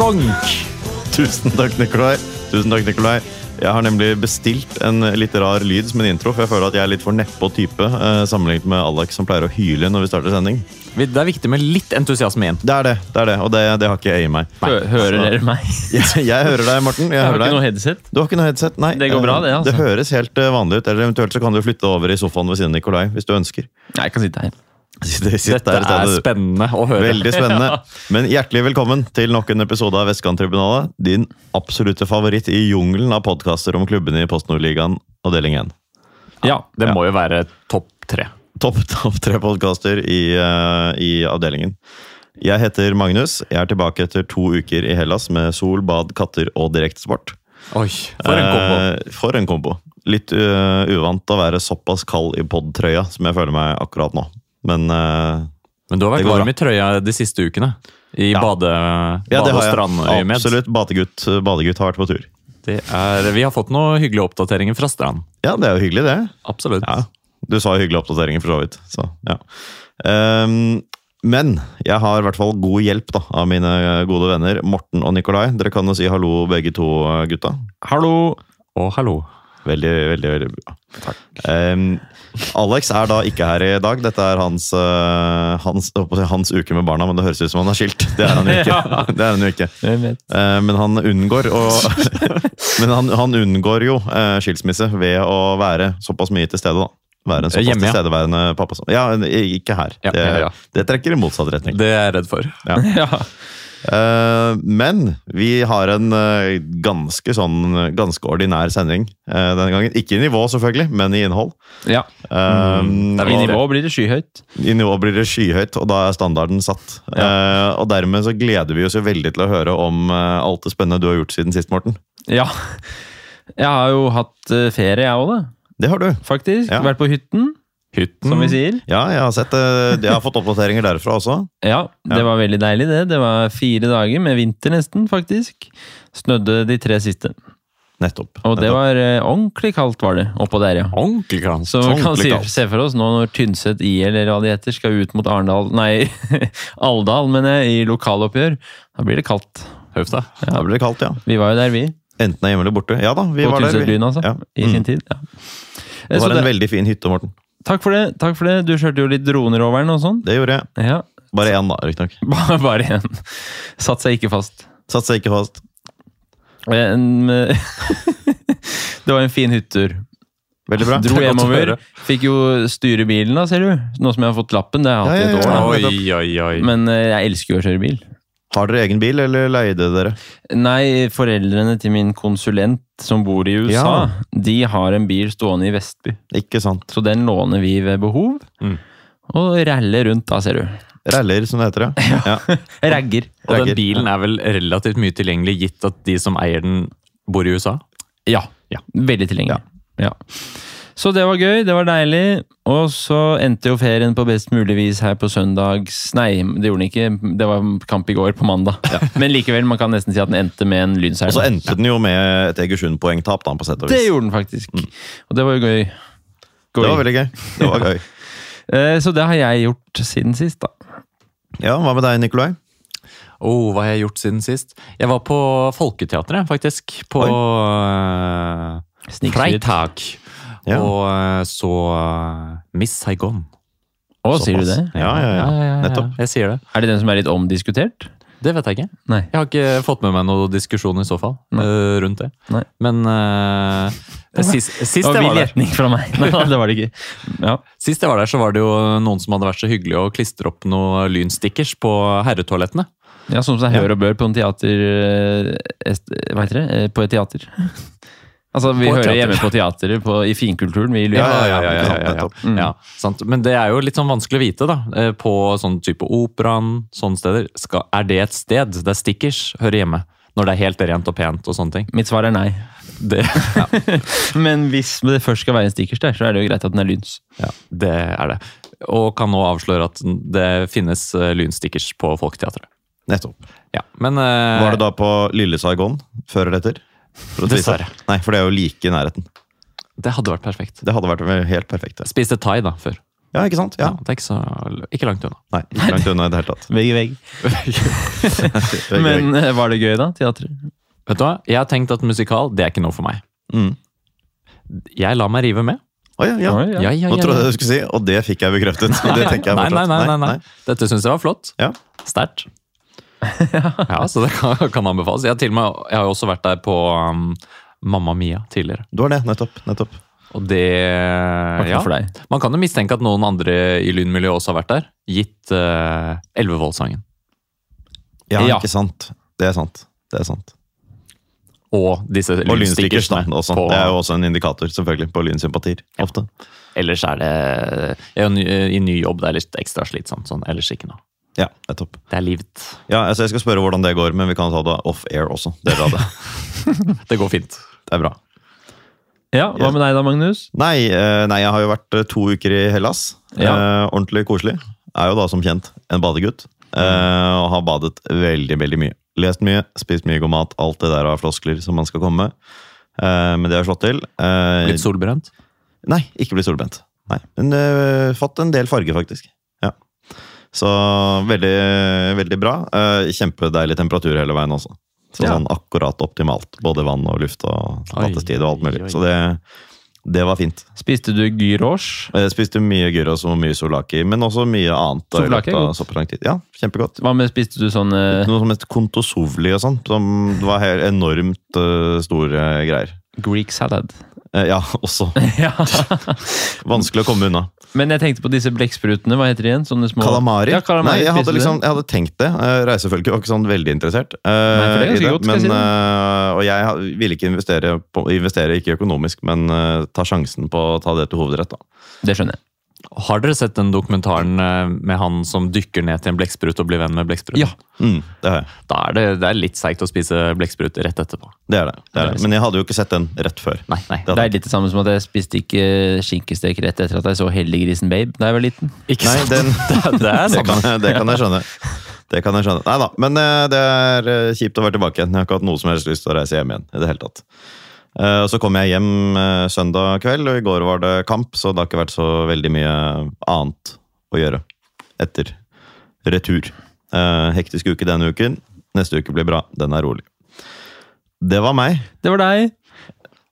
Splonk! Tusen takk, Nikolai. Tusen takk, Nikolai. Jeg har nemlig bestilt en litt rar lyd som en intro, for jeg føler at jeg er litt for nedpå type eh, sammenlignet med Alex som pleier å hyle når vi starter sending. Det er viktig med litt entusiasme igjen. Det er det, det er det, og det, det har ikke jeg i meg. Hø hører altså- dere meg? Jeg, jeg hører deg, Morten. Jeg Jeg har ikke ikke noe headset. Du har ikke noe headset? Nei. Det går bra, det, Eh, altså. Det høres helt eh, vanlig ut. Eller eventuelt så kan du flytte over i sofaen ved siden av Nikolai, hvis du ønsker. Nei, jeg kan sitte her. Sitt Dette er spennende å høre. Veldig spennende. Men hjertelig velkommen til nok en episode av Vestkanttribunalet. Din absolutte favoritt i jungelen av podkaster om klubbene i Post Nordligaen avdeling 1. Ja, det Ja. må jo være topp tre. Topp top tre podkaster i, uh, i avdelingen. Jeg heter Magnus. Jeg er tilbake etter to uker i Hellas med sol, bad, katter og direktesport. Oi, for en kombo. Eh, for en kombo. Litt uh, uvant å være såpass kald i podtrøya som jeg føler meg akkurat nå. Men eh, Men du har vært varm i trøya de siste ukene. I Ja. bade, ja, bade- og strandøyemed. Absolutt. Badegutt, badegutt har vært på tur. Det er, vi har fått noen hyggelige oppdateringer fra strand. Ja, det er jo hyggelig, det. Absolutt. Ja, Du sa hyggelige oppdateringer, for så vidt. Så, ja. um, men jeg har i hvert fall god hjelp da, av mine gode venner Morten og Nikolai. Dere kan jo si hallo, begge to gutta. Hallo og hallo. Veldig, veldig, veldig bra. Ehm, Alex er da ikke her i dag. Dette er hans, uh, hans, hans uke med barna, men det høres ut som han er skilt. Det er han jo ikke. Ja. Det han jo ikke. Uh. Eh, men han unngår å Men han, han unngår jo uh, skilsmisse ved å være såpass mye til stede, da. Være en såpass Hjemme, ja. tilstedeværende pappa. Ja, ikke her. Ja, det, det trekker i motsatt retning. Det er jeg redd for. Ja. Eh, men vi har en eh, ganske sånn ganske ordinær sending eh, denne gangen. Ikke i nivå, selvfølgelig, men i innhold. ja. Um, I nivå blir det skyhøyt. I nivå blir det skyhøyt, og da er standarden satt. Eh, og dermed så gleder vi oss jo veldig til å høre om alt det spennende du har gjort siden sist, Morten. Ja. Jeg har jo hatt ferie, jeg òg, da. Det har du. Faktisk. Ja. Vært på hytten, Hytten. som vi sier. Ja, jeg har sett. Jeg har fått oppdateringer derfra også. Ja, det Ja. var veldig deilig, det. Det var fire dager med vinter, nesten, faktisk. Snødde de tre siste. Nettopp. Og det Nettopp. var eh, ordentlig kaldt, var det, oppå der, ja. Ordentlig kaldt. Så vi kan si, se for oss nå når Tynset I eller hva de heter skal ut mot Arendal Nei, Alldal, mener jeg, i lokaloppgjør. Da blir det kaldt. høft da. Da blir det kaldt, ja. Vi var jo der, vi. Enten er hjemme eller borte. Ja da, vi På var der. vi. Tynset-byen, altså. Ja. I Mm. sin tid. Ja. Det var en det- veldig fin hytte, Morten. Takk for det. takk for det. Du kjørte jo litt droner over den og sånn. Det gjorde jeg. Ja. Bare én, da, riktignok. Bare, bare én. Satt seg ikke fast. Satt seg ikke fast. En, eh, det var en fin hyttetur. Veldig bra. Dro er hjemover. Fikk jo styre bilen, da, ser du. Nå som jeg har fått lappen. Det har jeg hatt i et år. da. Men eh, jeg elsker jo å kjøre bil. Har dere egen bil, eller leide dere? Nei, foreldrene til min konsulent som bor i USA, Ja. de har en bil stående i Vestby. Ikke sant. Så den låner vi ved behov. Mm. Og raller rundt, da, ser du. Raller, som det heter. Ja. ja. Ragger. Og den bilen er vel relativt mye tilgjengelig, gitt at de som eier den, bor i USA? Ja. Ja. Veldig tilgjengelig. Ja. Så det var gøy, det var deilig. Og så endte jo ferien på best mulig vis her på søndags Nei, det gjorde den ikke. Det var kamp i går, på mandag. Men likevel, man kan nesten si at den endte med en lynseier. Og så endte den jo med et Egersund-poengtap, da, på sett og vis. Det gjorde den faktisk. Og det var jo gøy. Det var veldig gøy. Det var gøy. Eh, Så det har jeg gjort siden sist, da. Ja, hva med deg, Nikolai? Oh, hva har jeg gjort siden sist? Jeg var på Folketeatret, faktisk. På uh, Freitag. Ja. Og eh, så eh, Miss Saigon. Å, sier du det? Ja, ja, ja. Nettopp. Jeg sier det. Er det den som er litt omdiskutert? Det vet jeg ikke. Nei. Jeg har ikke fått med meg noen diskusjon i så fall Nei. eh, rundt det. Nei. Men eh, sist, sist, Det var jeg var der, fra meg. Nei, det var det ikke. Ja. sist jeg var der, så var det jo noen som hadde vært så hyggelig å klistre opp noen lynstickers på herretoalettene. ja, sånn som seg hør og bør på en teater eh, est- Hva heter det? Eh, På et teater. Altså, vi På hører teater. hjemme på teateret på, i finkulturen. Vi Ja, ja, ja, ja, ja. Mm. ja. Men det er jo litt sånn vanskelig å vite, da. Eh, På sånn type operaen, sånne steder. Skal, er det et sted der stickers hører hjemme? Når det er helt rent og pent og sånne ting. Mitt svar er nei. Det, Men hvis det først skal være en stickers der, så er det jo greit at den er lyns. ja, det er det. Og kan nå avsløre at det finnes eh, lynstickers på Folketeatret. Nettopp. Ja, men eh, Var det da på Lille Saigon før eller etter? For å tvise. Dessverre. Nei, for det er jo like i nærheten. Det hadde vært perfekt. Det hadde vært helt perfekt. Ja. Spiste thai da, før. Ja, ikke sant? Ja. Ja, det er ikke, så, ikke langt unna. Nei, ikke langt unna i det hele tatt. Vegg i vegg. Men eh, var det gøy, da? Teater? Vet du hva? Jeg har tenkt at musikal, det er ikke noe for meg. Mm. Jeg lar meg rive med. Å ja, ja. Ja. Ja, ja, Nå ja, trodde jeg du skulle si, og det fikk jeg bekreftet. Det jeg Nei, nei, nei, nei, nei. Dette syns jeg var flott. Ja. Sterkt. ja, så det kan, kan anbefales. Jeg har, til og med, jeg har jo også vært der på um, Mamma Mia tidligere. Du har det, nettopp. nettopp. Og det ja. Man kan jo mistenke at noen andre i lynmiljøet også har vært der, gitt uh, Elvevold-sangen. Ja, Ja. ikke sant. Det er sant. Det er sant. Og disse på- Det er jo også en indikator, selvfølgelig, på lynsympatier. Ofte. Ellers er det jeg er jo ny, i ny jobb, det er litt ekstra slitsomt. Sånn. Ellers ikke noe. Ja, nettopp. Det er livet. Ja, altså Jeg skal spørre hvordan det går, men vi kan ta det off-air også. Dere av det. Det går fint. Det er bra. Ja, Hva med deg da, Magnus? Nei, eh, nei, jeg har jo vært eh, to uker i Hellas. Ja. Eh, ordentlig koselig. Er jo da som kjent en badegutt. Eh, og har badet veldig, veldig mye. Lest mye, spist mye god mat. Alt det der av floskler som man skal komme med. Eh, men det har slått til. Eh, Blitt solbrent. Nei, ikke blitt solbrent. Nei, Men eh, fått en del farge, faktisk. Så veldig, veldig bra. Eh, kjempedeilig temperatur hele veien også. Så Ja. sånn akkurat optimalt. Både vann og luft og nattestid og alt mulig. oi, oi. Så det, det var fint. Spiste du gyros? Jeg spiste mye gyros og mye solaki, men også mye annet. Solaki er godt. Ja, kjempegodt. Hva med spiste du sånn eh, Noe som het kontosovli og sånn. Som var helt enormt eh, store greier. Greek salad? Eh, ja, også. ja. Vanskelig å komme unna. Men jeg tenkte på disse blekksprutene. Hva heter de igjen? Sånne små Kalamari? Ja, kalamari. Nei, jeg hadde, liksom, jeg hadde tenkt det. Reisefølget var ikke sånn veldig interessert. Nei, for det er ganske det, godt, skal men, jeg si eh, og jeg ville ikke investere, på, investere ikke økonomisk, men eh, ta sjansen på å ta det til hovedrett. da. Det skjønner jeg. Har dere sett den dokumentaren eh, med han som dykker ned til en blekksprut og blir venn med blekksprut? Ja. Mm, det har jeg. Da er det, det er litt seigt å spise blekksprut rett etterpå. Det er det. det, er det. Men jeg hadde jo ikke sett den rett før. Nei, nei. Det Det er litt det samme som at jeg spiste ikke skinkestek rett etter at jeg så Helliggrisen Babe da jeg var liten. Ikke Nei, sant? den, det, det er det, samme. kan, det kan jeg skjønne. Det kan jeg skjønne. Nei da, men eh, det er eh, kjipt å være tilbake igjen. Jeg har ikke hatt noe som helst lyst til å reise hjem igjen. i det hele tatt. Eh, og Så kom jeg hjem eh, søndag kveld, og i går var det kamp, så det har ikke vært så veldig mye annet å gjøre etter retur. Eh, hektisk uke denne uken. Neste uke blir bra. Den er rolig. Det var meg. Det var deg.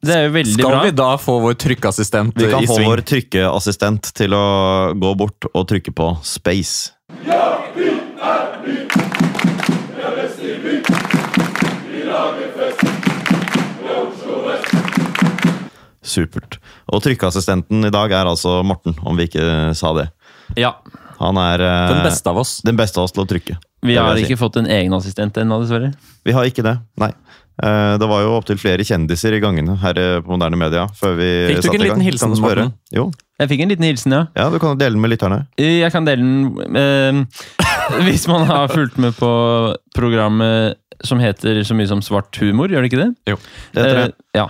Det er jo veldig Skal bra. vi da få vår trykkeassistent Vi kan få sving? vår trykkeassistent til å gå bort og trykke på space. Supert. Og trykkeassistenten i dag er altså Morten, om vi ikke sa det. Ja. Han er eh, Den beste av oss. den beste av oss til å trykke. Vi har jeg si. ikke fått en egen assistent ennå, dessverre. Vi har ikke det, nei. Eh, Det var jo opptil flere kjendiser i gangene her eh, på Moderne Media. før vi Fikk du ikke en liten hilsen, Kan? Morten? Jo, Jeg fikk en liten hilsen, ja. ja, du kan dele den med lytterne. Jeg kan dele den eh, Hvis man har fulgt med på programmet som heter så mye som Svart humor, gjør det ikke det? Jo. Det heter det. Eh, ja.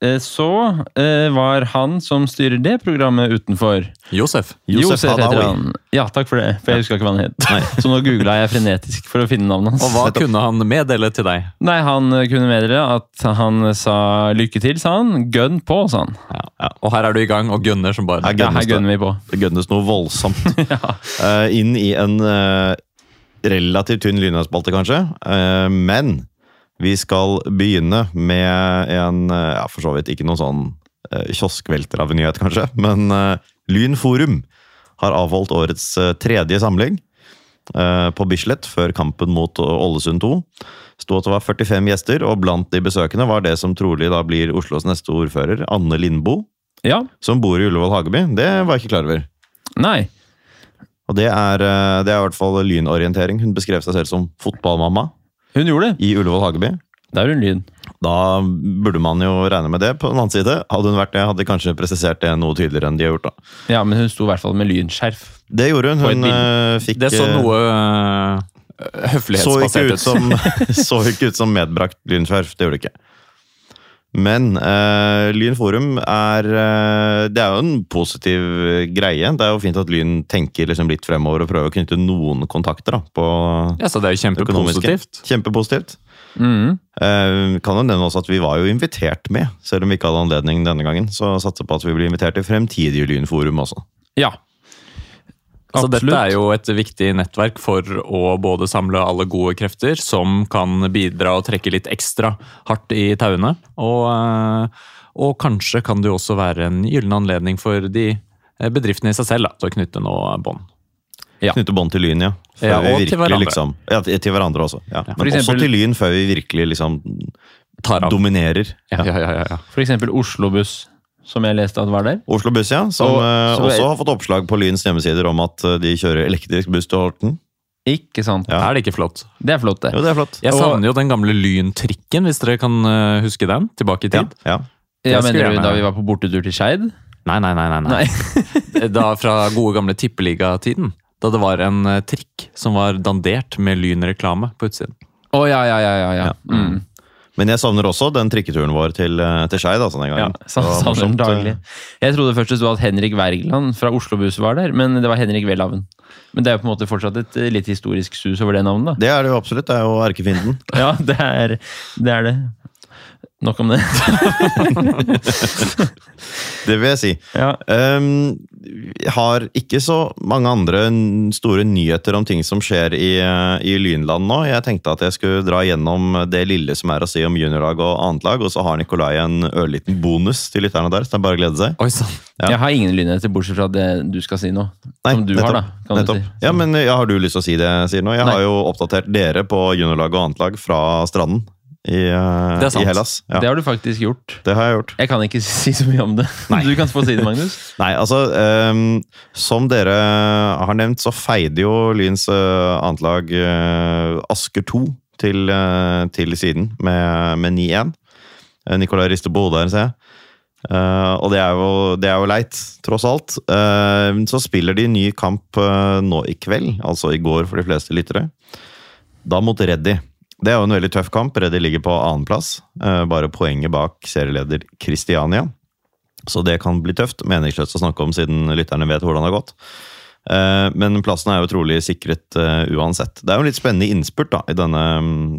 Eh, Så eh, var han som styrer det programmet utenfor. Josef. Josef heter han. Ja, takk for det. For jeg huska ikke hva han het. Så nå googla jeg frenetisk for å finne navnet hans. Og hva kunne han meddele til deg? Nei, han kunne meddele at han sa lykke til, sa han. Gønn på, sa han. Ja. Og her er du i gang og gunner som bare Her Ja, her gønner vi på. Det gønnes noe voldsomt. Ja. uh, inn i en uh, relativt tynn lynhøstspalte, kanskje. Uh, men vi skal begynne med en eh, Ja, for så vidt ikke noen sånn uh, kioskvelter av en nyhet, kanskje. Men uh, Lyn Forum har avholdt årets eh, tredje samling eh, på Bislett før kampen mot Ålesund 2. Sto at det var 45 gjester, og blant de besøkende var det som trolig da blir Oslos neste ordfører, Anne Lindboe, ja. som bor i Ullevål Hageby. Det var jeg ikke klar over. Nei. Og det er, eh, det er i hvert fall lynorientering. Hun beskrev seg selv som fotballmamma Hun gjorde det. i Ullevål Hageby. Da er hun lyn. Da burde man jo regne med det. På den annen side, hadde hun vært det, hadde de kanskje presisert det noe tydeligere enn de har gjort. da. Ja, men hun sto i hvert fall med lynskjerf. Det gjorde hun. På et Hun bilde. eh, fikk Det så eh, noe så ikke, høflighetsbasert ut som, så ikke ut som medbrakt lynskjerf. Det gjorde det ikke. Men uh, Lyn Forum er uh, Det er jo en positiv greie. Det er jo fint at Lyn tenker liksom litt fremover og prøver å knytte noen kontakter da, på Ja, så det er jo kjempepositivt. Kjempepositivt. Mm. Uh, kan jo nevne også at Vi var jo invitert med, selv om vi ikke hadde anledning denne gangen. Så satser på at vi blir invitert til fremtidige Lynforum også. Ja. Så Absolutt. dette er jo et viktig nettverk for å både samle alle gode krefter, som kan bidra og trekke litt ekstra hardt i tauene. Og, eh, og kanskje kan det jo også være en gyllen anledning for de eh, bedriftene i seg selv da, til å knytte noe bånd. Ja. Knytte bånd til Lyn, ja. Før Ja, og til virkelig, hverandre. Liksom, ja, til til hverandre også. Ja. Ja. Men eksempel- også til Lyn før vi virkelig liksom Tar av. dominerer. Ja, ja, ja, ja, ja. For eksempel Oslo Buss, som jeg leste at var der. Oslo Buss, ja. Som Og- eh, så- også har fått oppslag på Lyns hjemmesider om at eh, de kjører elektrisk buss til Horten. Ikke sant? Ja. Er det ikke flott? Det er flott, det. Jo, det er flott. Jeg Og- savner jo den gamle Lyntrikken, hvis dere kan eh, huske den. Tilbake i tid. ja. Ja, ja Mener du da vi var på bortetur til Skeid? Nei, nei, nei. nei, nei. Nei. da fra gode gamle tippeligatiden. Da det var en trikk som var dandert med lynreklame på utsiden. Å ja, ja, ja. ja, ja. Ja. Mm. Men jeg savner også den trikketuren vår til, eh, til Skeid. Altså, den ja gangen. sa- savner morsomt, eh, daglig. Jeg trodde først det sto at Henrik Wergeland fra Oslo Buss var der, men det var Henrik Welhaven. Men det er jo på en måte fortsatt et eh, litt historisk sus over det navnet, da. Det er det jo absolutt. Det er jo erkefienden. Ja, det er det. Er det. Nok om det. Det vil jeg si. Ja. Um, har ikke så mange andre store nyheter om ting som skjer i, eh, i Lynland nå. Jeg tenkte at jeg skulle dra gjennom det lille som er å si om juniorlag og annet lag, og så har Nikolai en ørliten bonus til lytterne der, så det er bare å glede seg. Oi sånn. Ja. Jeg har ingen lynheter, bortsett fra det du skal si nå. Nei, som du har, da. Kan du nettopp. si. Ja, men ja, Har du lyst til å si det jeg sier nå? Jeg Nei. har jo oppdatert dere på juniorlag og annet lag fra stranden i, uh, er i Hellas. Ja, Det har du faktisk gjort. det har jeg gjort. Jeg kan ikke si så mye om det. Du kan få si det, Magnus. Nei, altså um, Som dere har nevnt, så feide jo Lyns uh, annetlag uh, Asker 2 til, uh, til siden med, med 9-1. Uh, Nikolai rister på hodet her, ser jeg. Uh, og det er, jo, det er jo leit, tross alt. Uh, så spiller de ny kamp uh, nå i kveld, altså i går for de fleste lyttere. Da mot Reddy. Det er jo en veldig tøff kamp. Reddy ligger på annenplass, uh, bare poenget bak serieleder Kristiania. Så det kan bli tøft. Meningsløst å snakke om siden lytterne vet hvordan det har gått. Eh, Men plassen er jo trolig sikret eh, uansett. Det er jo en litt spennende innspurt da, i denne,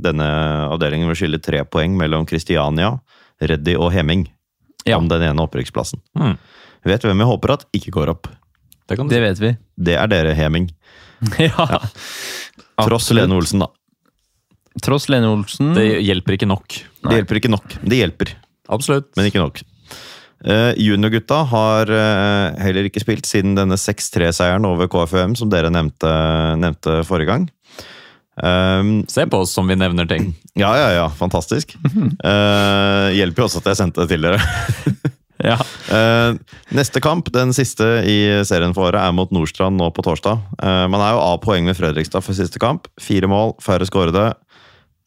denne avdelingen. hvor å skille tre poeng mellom Kristiania, Reddy og Heming Ja. om den ene opprykksplassen. Mm. Vet hvem jeg håper at ikke går opp? Det kan Det vet vi. Det er dere, Heming. ja. Tross Absolutt. Lene Olsen, da. Tross Lene Olsen. Det hjelper ikke nok. Det hjelper ikke nok. Det hjelper, Absolutt. men ikke nok. Uh, Juniorgutta har eh, heller ikke spilt siden denne 6-3-seieren over KFUM, som dere nevnte, nevnte forrige gang. Um, Se på oss som vi nevner ting. ja, ja, ja. Fantastisk. Eh, hjelper jo også at jeg sendte det til dere. Ja. Eh, neste kamp, den siste i serien for året, er mot Nordstrand nå på torsdag. Eh, man er jo av poeng med Fredrikstad for siste kamp. Fire mål, færre skårede.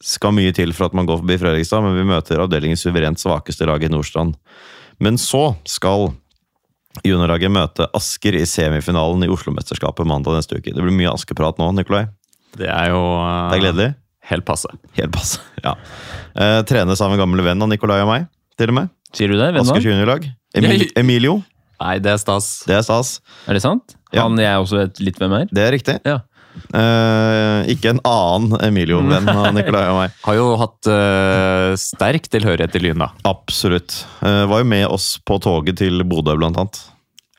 Skal mye til for at man går forbi Fredrikstad, men vi møter avdelingens suverent svakeste lag i Nordstrand. Men så skal juniorlaget møte Asker i semifinalen i Oslo-mesterskapet mandag neste uke. Det blir mye Askeprat nå, Nikolai. Det er jo uh, Det er gledelig. helt passe. Helt passe. Ja. Eh, trenes av en gammel venn av Nikolai og meg, til og med. Sier du det? Venn? Askers juniorlag. Emil, Emilio. Nei, det er stas. Det er stas. Er det sant? Ja. Han jeg også vet litt hvem er? Det er riktig. Ja. Eh, ikke en annen Emilio-venn av Nikolai og meg. Har jo hatt uh, sterk tilhørighet til Lyn, da. Absolutt. Uh, var jo med oss på toget til Bodø, blant annet.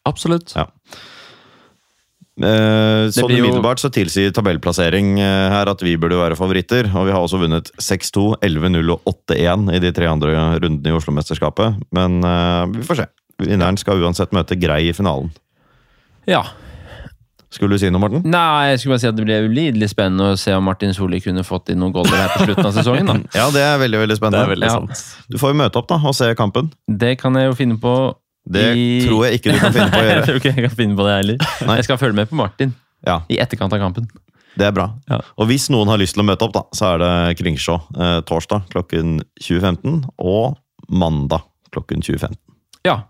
Absolutt. Ja. Eh, sånn umiddelbart så tilsier tabellplassering her at vi burde være favoritter. Og vi har også vunnet 6-2, 11-0 og 8-1 i de tre andre rundene i Oslo-mesterskapet. Men eh, vi får se. Vinneren skal uansett møte Grei i finalen. ja. Skulle du si noe, Morten? Nei, jeg skulle bare si at det ble ulidelig spennende å se om Martin Solli kunne fått inn noen goller her på slutten av sesongen. da. Ja, det er veldig veldig Det spennende. er veldig Ja. sant. Du får jo møte opp da og se kampen. Det kan jeg jo finne på Det i- tror jeg ikke du kan finne på å jeg tror ikke jeg kan finne på det heller. Nei. Jeg skal følge med på Martin Ja, i etterkant av kampen. Det er bra. Ja. Og hvis noen har lyst til å møte opp, da, så er det Kringsjå eh, torsdag klokken 20.15 og mandag klokken 20.15. Ja.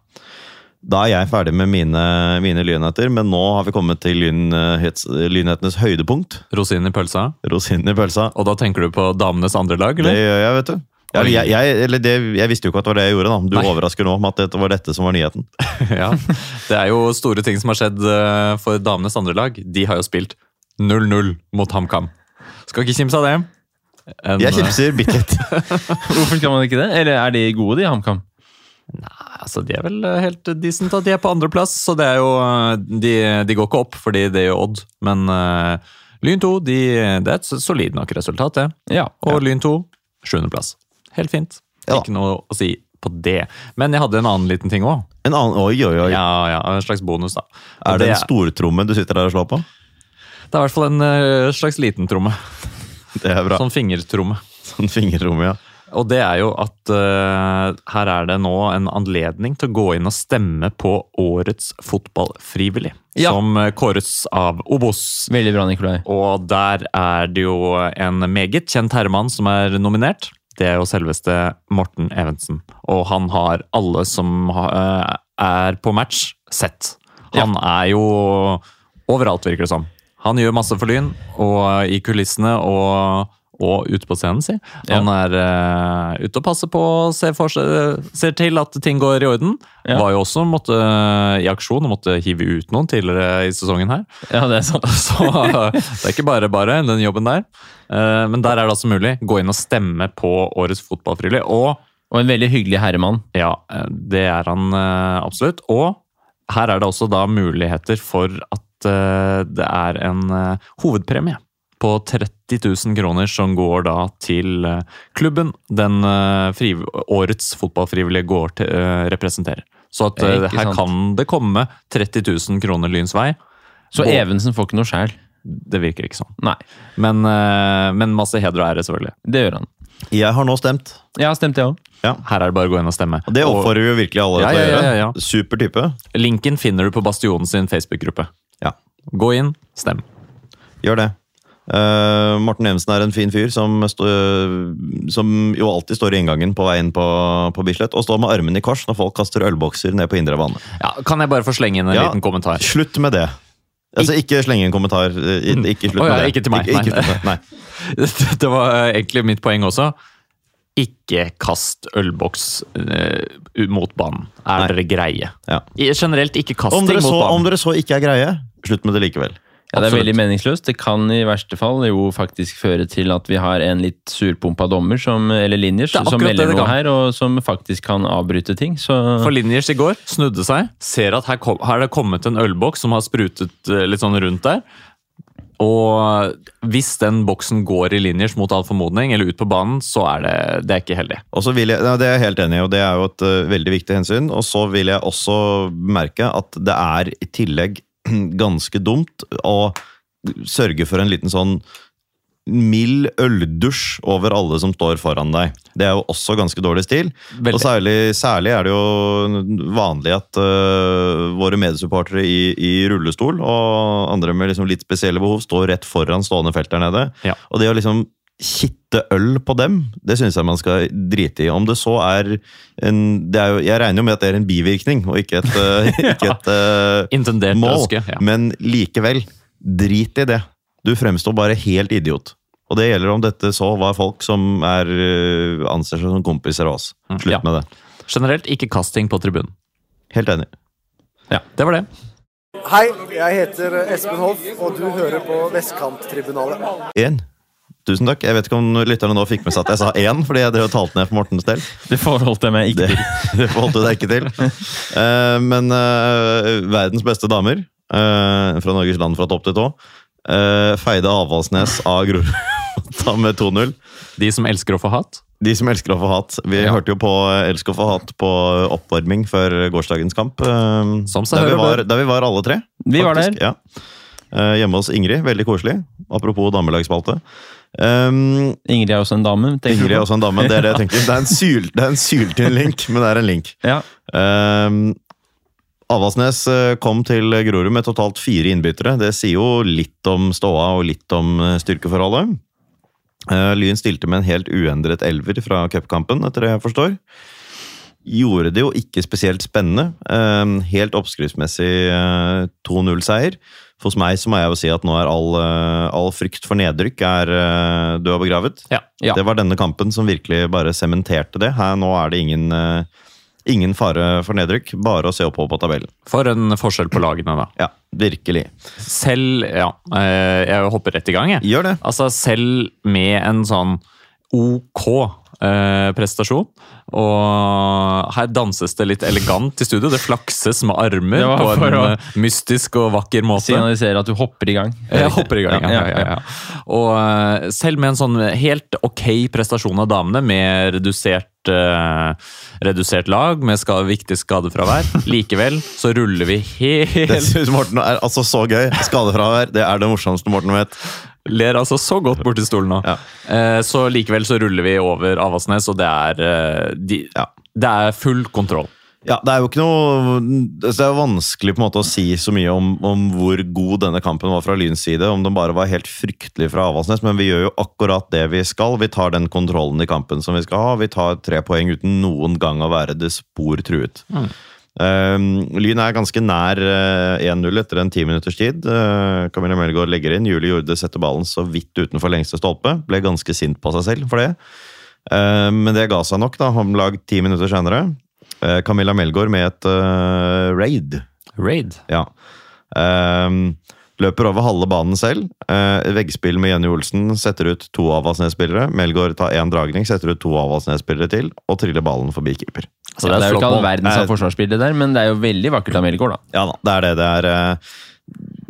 Da er jeg ferdig med mine, mine lynheter, men nå har vi kommet til lynhets, lynhetenes høydepunkt. Rosinen i pølsa. Rosinen i pølsa. Og da tenker du på damenes andre lag, Det gjør jeg, vet du. Jeg, jeg, jeg, eller det, jeg visste jo ikke at det var det jeg gjorde. da. Du Nei. overrasker nå med at det var dette som var nyheten. Ja. Det er jo store ting som har skjedd eh, for damenes andre lag. De har jo spilt 0-0 mot HamKam. Skal ikke kimse av det. En, Jeg eh, kimser bitte litt. Hvorfor skal man ikke det? Eller er de gode, de i HamKam? Nei, altså De er vel eh, helt decent. da. De er på andreplass, så det er jo eh, de, de går ikke opp fordi det gjør Odd. Men uh, Lyn 2 de, det er et solid nok resultat, det. Ja. Og Lyn 2 sjuendeplass. Helt fint. Ja. Ikke noe å si på det. Men jeg hadde en annen liten ting òg. En annen, oi, oi, oi. Ja, ja, en slags bonus, da. Og Er det en er- stortromme du sitter der og slår på? Det er i hvert fall en slags liten tromme. Det er bra. Sånn fingertromme. Sånn fingertromme, ja. Og det er jo at uh, her er det nå en anledning til å gå inn og stemme på årets fotballfrivillig. Ja. Som kåres av Obos. Veldig bra, Nikolai. Og der er det jo en meget kjent herremann som er nominert. Det er jo selveste Morten Evensen. Og han har alle som eh, er på match, sett. Han er jo overalt, virker det som. Han gjør masse for Lyn, og i kulissene og, og ute på scenen, si. Han er uh, ute og passer på, ser, for ser til at ting går i orden. Ja. Var jo også måtte, i aksjon og måtte hive ut noen tidligere i sesongen her. Ja, det er sant. Så det er ikke bare bare, den jobben der. Uh, Men der er det altså mulig. Gå inn og stemme på årets fotballfrivillig. Og Og en veldig hyggelig herremann. ja, eh, det er han eh, absolutt. Og her er det også da muligheter for at eh, det er en eh, hovedpremie på 30 000 kroner som går da til eh, klubben den eh, friv- årets fotballfrivillige går til, eh, representerer. Så at her sant. kan det komme 30 000 kroner Lyns vei. Så og, Evensen får ikke noe sjæl. Det virker ikke sånn. Nei, Men, men masse heder og ære, selvfølgelig. det gjør han. Jeg har nå stemt. Jeg har stemt, jeg òg. Her er det bare å gå inn og stemme. Og det oppfordrer vi jo virkelig alle Ja, til å ja, gjøre. ja, ja. Super type. linken finner du på Bastionen sin Facebook-gruppe. Ja, Gå inn, stem. gjør det. Eh, Morten Evensen er en fin fyr som, stå, som jo alltid står i inngangen på vei inn på, på Bislett, og står med armene i kors når folk kaster ølbokser ned på indre bane. Ja, kan jeg bare få slenge inn en Ja. liten kommentar? Slutt med det. Altså, ikke slenge en kommentar. eh, Ikke slutt oh, ja, med det. ikke til meg, Ikke, ikke nei. nei. Det var eh, egentlig mitt poeng også. Ikke kast ølboks uh, mot banen. Er Nei. dere greie? Ja. Generelt ikke kast ting mot banen. om dere så ikke er greie, slutt med det likevel. Ja, det er veldig meningsløst. Det kan i verste fall jo faktisk føre til at vi har en litt surpumpa dommer, som, eller Linjers, er som melder noe her, og som faktisk kan avbryte ting. Så For Linjers i går snudde seg, ser at her, kom, her er det kommet en ølboks som har sprutet eh, litt sånn rundt der. Og hvis den boksen går i Linjers mot all formodning, eller ut på banen, så er det, det er ikke heldig. Og så vil jeg, ja, Det er jeg helt enig i, og det er jo et uh, veldig viktig hensyn. Og så vil jeg også merke at det er i tillegg ganske dumt å sørge for en liten sånn mild øldusj over alle som står foran deg. Det er jo også ganske dårlig stil. Veldig. Og særlig, særlig er det jo vanlig at uh, våre medsupportere i, i rullestol og andre med liksom litt spesielle behov står rett foran stående felt der nede. Ja. Og det å liksom kitte øl på dem, det syns jeg man skal drite i. Om det så er en det er jo, Jeg regner jo med at det er en bivirkning, og ikke et, øh, ikke et ja. Intendert mål. ønske. Ja. Men likevel, drit i det. Du fremstår bare helt idiot. Og det gjelder om dette så var folk som er, øh, anser seg som kompiser av oss. Mm, Slutt ja. med det. Generelt ikke kasting på tribunen. Helt enig. Ja, det var det. Hei, jeg heter Espen Hoff, og du hører på Vestkanttribunalet. Én. Tusen takk. Jeg vet ikke om lytterne nå fikk med seg at jeg sa én, fordi jeg drev og talte ned for Mortens del. det forholdt jeg meg ikke til. det forholdt du deg ikke til. Uh, men uh, verdens beste damer, uh, fra Norges land fra topp til tå, feide Avaldsnes av Groruddata med 2-0. De som elsker å få hat. De som elsker å få hat. Vi Ja. hørte jo på Elsk å få hat på oppvarming før gårsdagens kamp. Som seg der, vi var, der vi var alle tre. Vi var der. Ja. Hjemme hos Ingrid. Veldig koselig. Apropos damelagsspalte. Um, Ingrid er også en dame. Ingrid er også en dame. Det er det jeg tenker. Det er en, syl, det er en syltynn link, men det er en link. Ja. Um, Avaldsnes eh, kom til Grorud med totalt fire innbyttere. Det sier jo litt om ståa og litt om eh, styrkeforholdet. Uh, Lyn stilte med en helt uendret elver fra cupkampen, etter det jeg forstår. Gjorde det jo ikke spesielt spennende. Eh, Helt oppskriftsmessig uh, 2-0-seier. Hos meg så må jeg jo si at nå er all, eh, all frykt for nedrykk er eh, død og begravet. Ja. Ja. Det var denne kampen som virkelig bare sementerte det. Her nå er det ingen, eh, ingen fare for nedrykk, bare å se oppover på tabellen. For en forskjell på lagene, da. Ja, virkelig. Selv Ja, jeg hopper rett i gang, jeg. Gjør det. Altså, selv med en sånn ok eh, prestasjon. Og her danses det litt elegant i studio. Det flakses med armer på en å- eh, mystisk og vakker måte. Signaliserer at du hopper i gang. Jeg hopper i gang. Ja, Ja, ja, ja, ja. Og eh, selv med en sånn helt ok prestasjon av damene, med redusert, redusert lag, med skade, viktig skadefravær, likevel så ruller vi helt Det synes Morten er altså så gøy. Skadefravær, det er det morsomste Morten vet. Ler altså så godt borti stolen nå. Ja. Eh, så likevel så ruller vi over Avaldsnes, og det er, eh, de, Ja. det er full kontroll. Ja, Det er jo ikke noe Det er vanskelig på en måte å si så mye om, om hvor god denne kampen var fra Lyns side. Om den bare var helt fryktelig fra Avaldsnes, men vi gjør jo akkurat det vi skal. Vi tar den kontrollen i kampen som vi skal ha. Vi tar tre poeng uten noen gang å være det spor truet. Mm. Eh, Lyn er ganske nær eh, 1-0 etter en ti minutters tid. Uh, Camilla Melgaard legger inn. Julie Jorde setter ballen så vidt utenfor lengste stolpe. Ble ganske sint på seg selv for det. Uh, men det ga seg nok, da, om lag ti minutter senere. Uh, Camilla Melgaard med et uh, raid. Raid. Ja. Ehm, løper over halve banen selv. Veggspill med Jenny Olsen setter ut to Avaldsnes-spillere. Melgaard tar én dragning, setter ut to Avaldsnes-spillere til og triller ballen forbi keeper. Så det, er jo ikke all verdens av forsvarsbilde der, men det er jo veldig vakkert av Melgaard, da. Ja da, det er det. Det er, eh,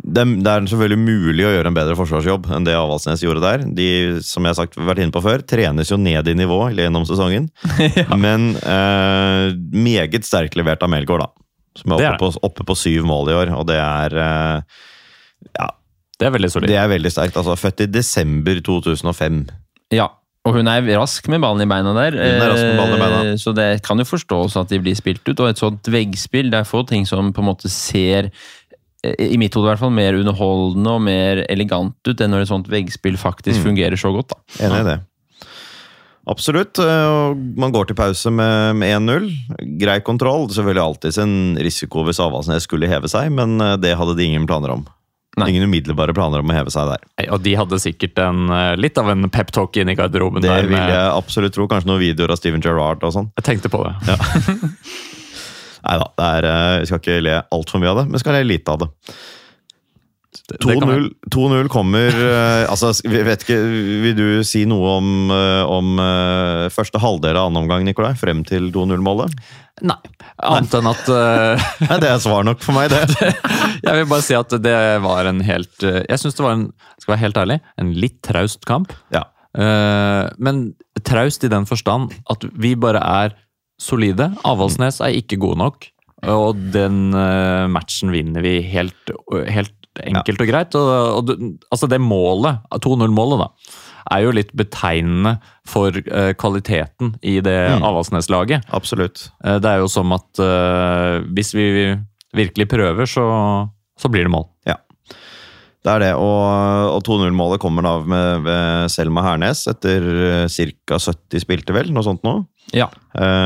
det, er- det er selvfølgelig mulig å gjøre en bedre forsvarsjobb enn det Avaldsnes gjorde der. De som jeg har sagt, vært inne på før, trenes jo ned i nivå gjennom sesongen. Men eh, meget sterkt levert av Melgaard, da. Som er oppe er på, oppe på syv mål i år, og det er eh, Ja, Det er veldig solid. det er veldig sterkt. Altså, født i desember 2005. Ja, og hun er rask med ballen i beina der. Er i beina. eh, Så det kan jo forstås at de blir spilt ut. Og et sånt veggspill, det er få ting som på en måte ser eh, i mitt hode i hvert fall, mer underholdende og mer elegant ut enn når et sånt veggspill faktisk Mm. fungerer så godt. da. Enig i det. Absolutt. eh, Man går til pause med, med 1-0. Grei kontroll. Selvfølgelig alltid en risiko hvis Avaldsnes skulle heve seg, men det hadde de ingen planer om. Nei. Ingen umiddelbare planer om å heve seg der. Og de hadde sikkert en, eh, litt av en peptalk inn i garderoben. Det vil jeg absolutt tro. Kanskje noen videoer av Steven Gerrard og sånn. Jeg tenkte på det. Nei da, eh, vi skal ikke le altfor mye av det, men skal le lite av det. Det- det kan jeg- 2-0 2-0 kommer eh, altså, vet ikke, Vil du si noe om, eh, om eh, første halvdel av annen omgang, Nikolai? Frem til 2-0-målet? Nei, annet enn at uh, Nei, Det er svar nok for meg, det. Jeg vil bare si at det var en helt Jeg syns det var en skal være helt ærlig, en litt traust kamp. Ja. Uh, men traust i den forstand at vi bare er solide. Avaldsnes er ikke gode nok. Og den matchen vinner vi helt, helt enkelt og greit. Og, og det- altså det målet, 2-0-målet, da, er jo litt betegnende for uh, kvaliteten i det Mm. Avaldsnes-laget. Absolutt. Uh, Det er jo som at uh, hvis vi virkelig prøver, så, så blir det mål. Ja. Det er det, og, og 2-0-målet kommer da med, med, Selma Hernes etter ca. 70 spilte, vel? Noe sånt nå. Ja.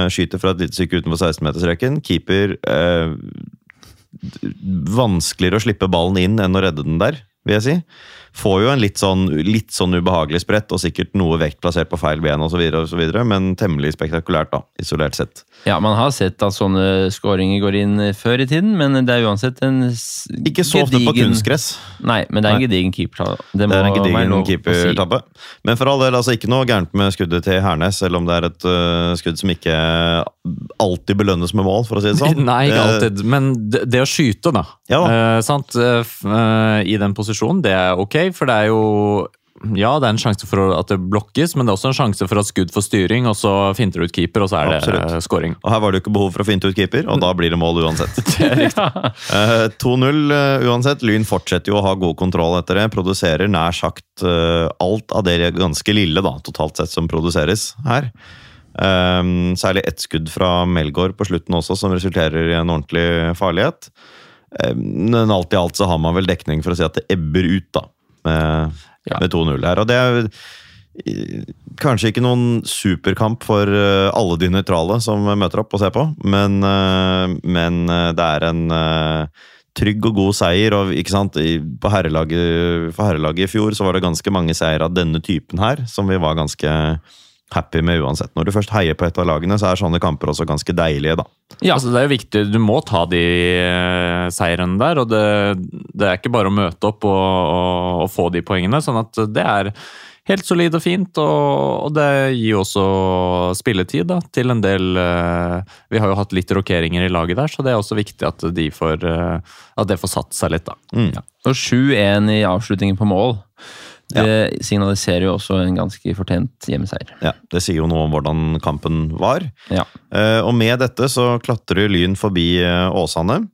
Skyter fra et lite stykke utenfor 16-metersrekken. Keeper Vanskeligere å slippe ballen inn enn å redde den der, vil jeg si. Får jo en litt sånn, litt sånn ubehagelig sprett, og sikkert noe vekt plassert på feil ben osv., men temmelig spektakulært, da, isolert sett. Ja, man har sett at sånne skåringer går inn før i tiden, men det er uansett en gedigen Ikke så ofte på kunstgress. Nei, men det er en gedigen keepertabbe. Det, Det er en gedigen å si. keepertabbe. Men for all del, altså ikke noe gærent med skuddet til Hernes, selv om det er et uh, skudd som ikke alltid belønnes med mål, for å si det sånn. Nei, ikke alltid. Men det, det å skyte, da. Ja da. Uh, sant? Uh, eh, I den posisjonen, det er ok, for det er jo ja, det er en sjanse for at det blokkes, men det er også en sjanse for at skudd får styring, og så finter du ut keeper, og så er det Absolutt. eh, scoring. Og her var det jo ikke behov for å finte ut keeper, og da blir det mål uansett. Eh, 2-0 uh, uansett. Lyn fortsetter jo å ha god kontroll etter det. Produserer nær sagt uh, alt av det ganske lille, da, totalt sett, som produseres her. Eh, særlig ett skudd fra Melgaard på slutten også, som resulterer i en ordentlig farlighet. Men alt i alt så har man vel dekning for å si at det ebber ut, da. Med, Ja. med 2-0 her. Og det er eh, kanskje ikke noen superkamp for eh, alle de nøytrale som møter opp og ser på, men, eh, men det er en trygg og god seier. og ikke sant, på herrelaget, For herrelaget i fjor så var det ganske mange seier av denne typen her, som vi var ganske happy med uansett. Når du først heier på et av lagene, så er sånne kamper også ganske deilige, da. Ja, altså det er jo viktig. Du må ta de eh, seirene der. og det, det er ikke bare å møte opp og, og, og få de poengene. sånn at det er helt solid og fint, og, og det gir også spilletid da, til en del eh, Vi har jo hatt litt rokeringer i laget der, så det er også viktig at, de får, eh, at det får satt seg litt. da. Mm. Ja. Og 7-1 i avslutningen på mål. Det signaliserer jo også en ganske fortjent hjemmeseier. Ja, Det sier jo noe om hvordan kampen var. Ja. Eh, og med dette så klatrer Lyn forbi eh, Åsane.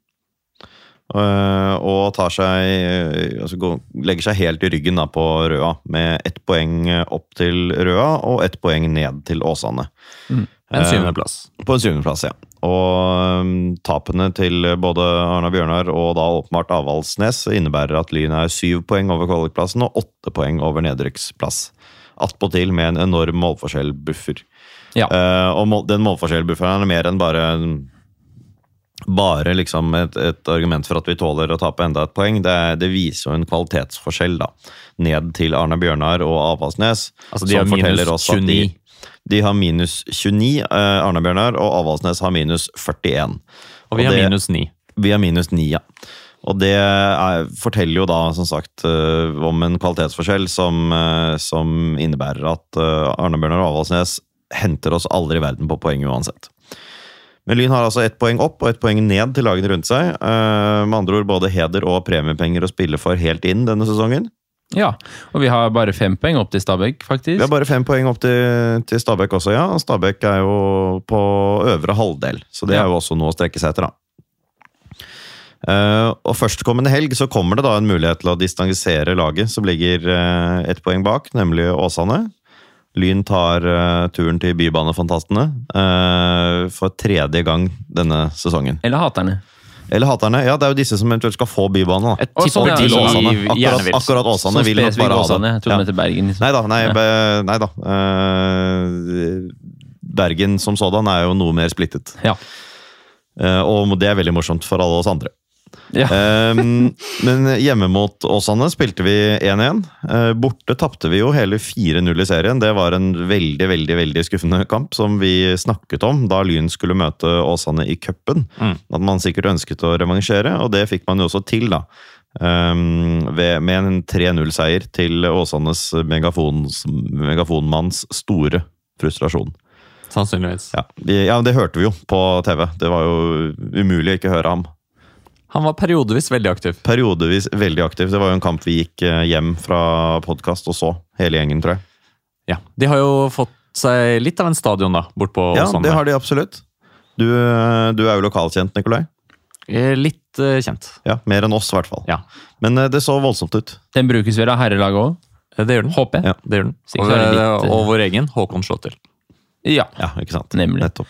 eh, og tar seg altså går, legger seg helt i ryggen da, på Røa, med ett poeng opp til Røa og ett poeng ned til Åsane. En Eh, syvendeplass. På en syvendeplass, ja. Og um, tapene til både Arna Bjørnar og da åpenbart Avaldsnes innebærer at Lyn er syv poeng over kvalikplassen og åtte poeng over nedrykksplass. Attpåtil med en enorm målforskjellbuffer. Ja. Uh, og mål, den målforskjellbufferen er mer enn bare bare liksom et, et argument for at vi tåler å tape enda et poeng. Det, det viser jo en kvalitetsforskjell da, ned til Arne Bjørnar og Avaldsnes. Altså, de som forteller minus oss at De, de har minus 29, eh, Arne Bjørnar, og Avaldsnes har minus 41. Og vi har det- minus 9. Vi har minus 9, ja. Og det er, forteller jo da, som sagt, eh, om en kvalitetsforskjell som, eh, som innebærer at eh, Arne Bjørnar og Avaldsnes henter oss aldri i verden på poeng uansett. Men Lyn har altså ett poeng opp og ett poeng ned til lagene rundt seg. Med andre ord både heder og premiepenger å spille for helt inn denne sesongen. Ja, og vi har bare fem poeng opp til Stabæk, faktisk. Vi har bare fem poeng opp til, til Stabæk også, ja. Stabæk er jo på øvre halvdel, så det Ja. er jo også noe å strekke seg etter, da. Uh, og Førstkommende helg så kommer det da en mulighet til å distansere laget som ligger uh, ett poeng bak, nemlig Åsane. Lyn tar uh, turen til Bybanefantastene uh, for tredje gang denne sesongen. Eller haterne. Eller haterne. Ja, det er jo disse som eventuelt skal få bybane. da. Og sånn, ja, sånn, Åsane. Akkurat, akkurat Åsane vil nok bare ha det. Jeg trodde Ja. Bergen. Liksom. Nei da. Nei, be, nei da. Uh, Bergen som sådan er jo noe mer splittet. Ja. Uh, og det er veldig morsomt for alle oss andre. Ja. Um, men hjemme mot Åsane spilte vi 1-1. Uh, borte tapte vi jo hele 4-0 i serien. Det var en veldig veldig, veldig skuffende kamp som vi snakket om da Lyn skulle møte Åsane i cupen. Mm. At man sikkert ønsket å revansjere, og det fikk man jo også til, da. Um, ved, med en 3-0-seier til Åsanes megafonmanns store frustrasjon. Sannsynligvis. Ja, de, ja, det hørte vi jo på TV. Det var jo umulig å ikke høre ham. Han var periodevis veldig aktiv. Periodevis veldig aktiv. Det var jo en kamp vi gikk eh, hjem fra podkast og så, hele gjengen, tror jeg. Ja, De har jo fått seg litt av en stadion da, bort på Ja, Åsane. det har de absolutt. Du, eh, du er jo lokalkjent, Nikolai. Eh, Litt uh, kjent. Ja, Mer enn oss, i hvert fall. Ja, Men uh, det så voldsomt ut. Den brukes vel av herrelaget òg, det gjør den. håper jeg. Ja. Det gjør den. Og, det litt, og vår egen Håkon Slåttil. Ja. Ja, ikke sant? Nemlig. Nettopp.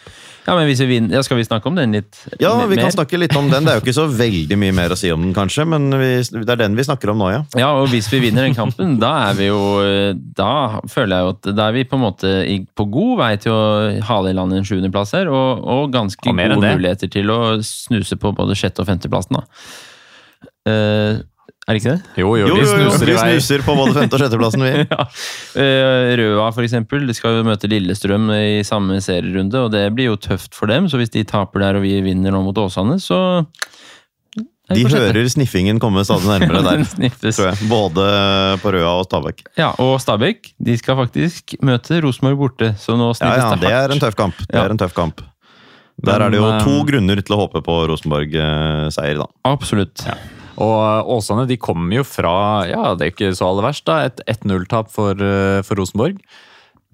ja, men vi vinner, ja, Skal vi snakke om den litt Ja, vi vi kan snakke litt om den. Det er jo ikke så veldig mye mer å si om den, kanskje, men vi, det er den vi snakker om nå, ja. Ja, og hvis vi vinner den kampen, da er vi jo Da føler jeg jo at da er vi på en måte på god vei til å hale i land en sjuendeplass her, og, og ganske Og gode muligheter til å snuse på både sjette- og femteplassen, da. Eh, er det ikke det? Jo, jo, Jo, jo, jo, snuser vi snuser på både femte- og sjetteplassen, vi. ja. Eh, Røa, for eksempel, de skal jo møte Lillestrøm i samme serierunde, og det blir jo tøft for dem. Så hvis de taper der og vi vinner nå mot Åsane, så De hører sniffingen komme stadig nærmere der, tror jeg. Både på Røa og Stabæk. Ja, og Stabæk de skal faktisk møte Rosenborg borte, så nå Ja, sniffes ja, det det er en tøff kamp. Det Ja. er en tøff kamp. Der Men, er det jo to eh, grunner til å håpe på Rosenborg-seier, da. Absolutt. Og eh, Åsane de kommer jo fra ja, det er ikke så aller verst, da, et 1-0-tap for, eh, for Rosenborg.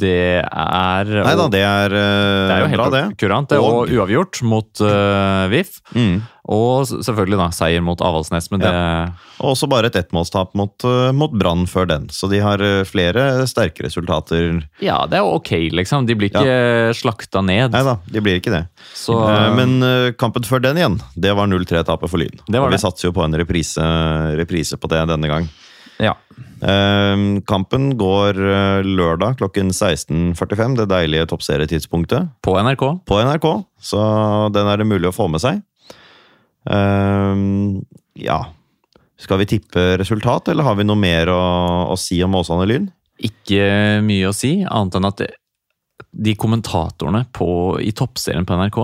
Det er Nei da, det er, eh, det er jo helt bra, det. kurant. Det, og, Og- uavgjort mot uh, VIF. Mm. Og selvfølgelig da, seier mot Avaldsnes, men det Og også bare et ettmålstap mot, uh, mot Brann før den. Så de har flere sterke resultater. Ja, det er ok, liksom. De blir ikke slakta ned. Nei da, de blir ikke det. Så Men kampen før den igjen, det var 0-3-tapet for Lyn. Det var Og vi det. satser jo på en reprise, reprise på det denne gang. Ja. Eh, kampen går eh, lørdag klokken 16.45, det deilige toppserietidspunktet. på NRK. på NRK, så den er det mulig å få med seg. Ehm, ja Skal vi tippe resultat, eller har vi noe mer å, å si om Åsane Lyn? Ikke mye å si, annet enn at de kommentatorene på, i toppserien på NRK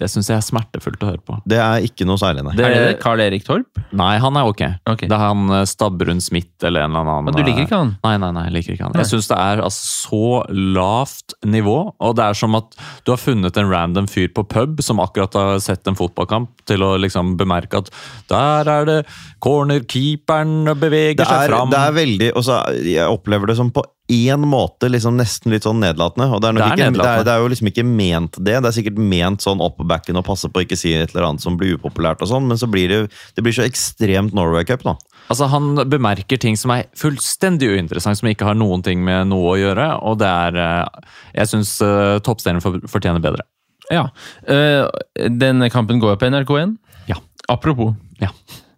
Det syns jeg er smertefullt å høre på. Det er ikke noe særlig, nei. Det- Er det? Carl Erik Torp? Nei, han er ok. okay. Det er han Stabrun Stabbrun Smith eller en eller annen Men du liker ikke han? Nei, nei, nei, jeg liker ikke han. Nei. Jeg syns det er altså, så lavt nivå, og det er som at du har funnet en random fyr på pub som akkurat har sett en fotballkamp, til å liksom bemerke at der er det cornerkeeperen beveger Det seg er, fram. det er veldig og så, Jeg opplever det som på én måte liksom nesten litt sånn nedlatende. Og det er, nok Det er ikke, det, er, det er jo liksom ikke ment det. Det er sikkert ment sånn opp backen og passe på å ikke si et eller annet som blir upopulært, og sånn, men så blir det, det blir så ekstremt Norway Cup, da. Altså, Han bemerker ting som er fullstendig uinteressant, som ikke har noen ting med noe å gjøre. Og det er eh, Jeg syns uh, toppstjernen fortjener bedre. Ja. Uh, denne kampen går på NRK1. Ja. Apropos. Ja.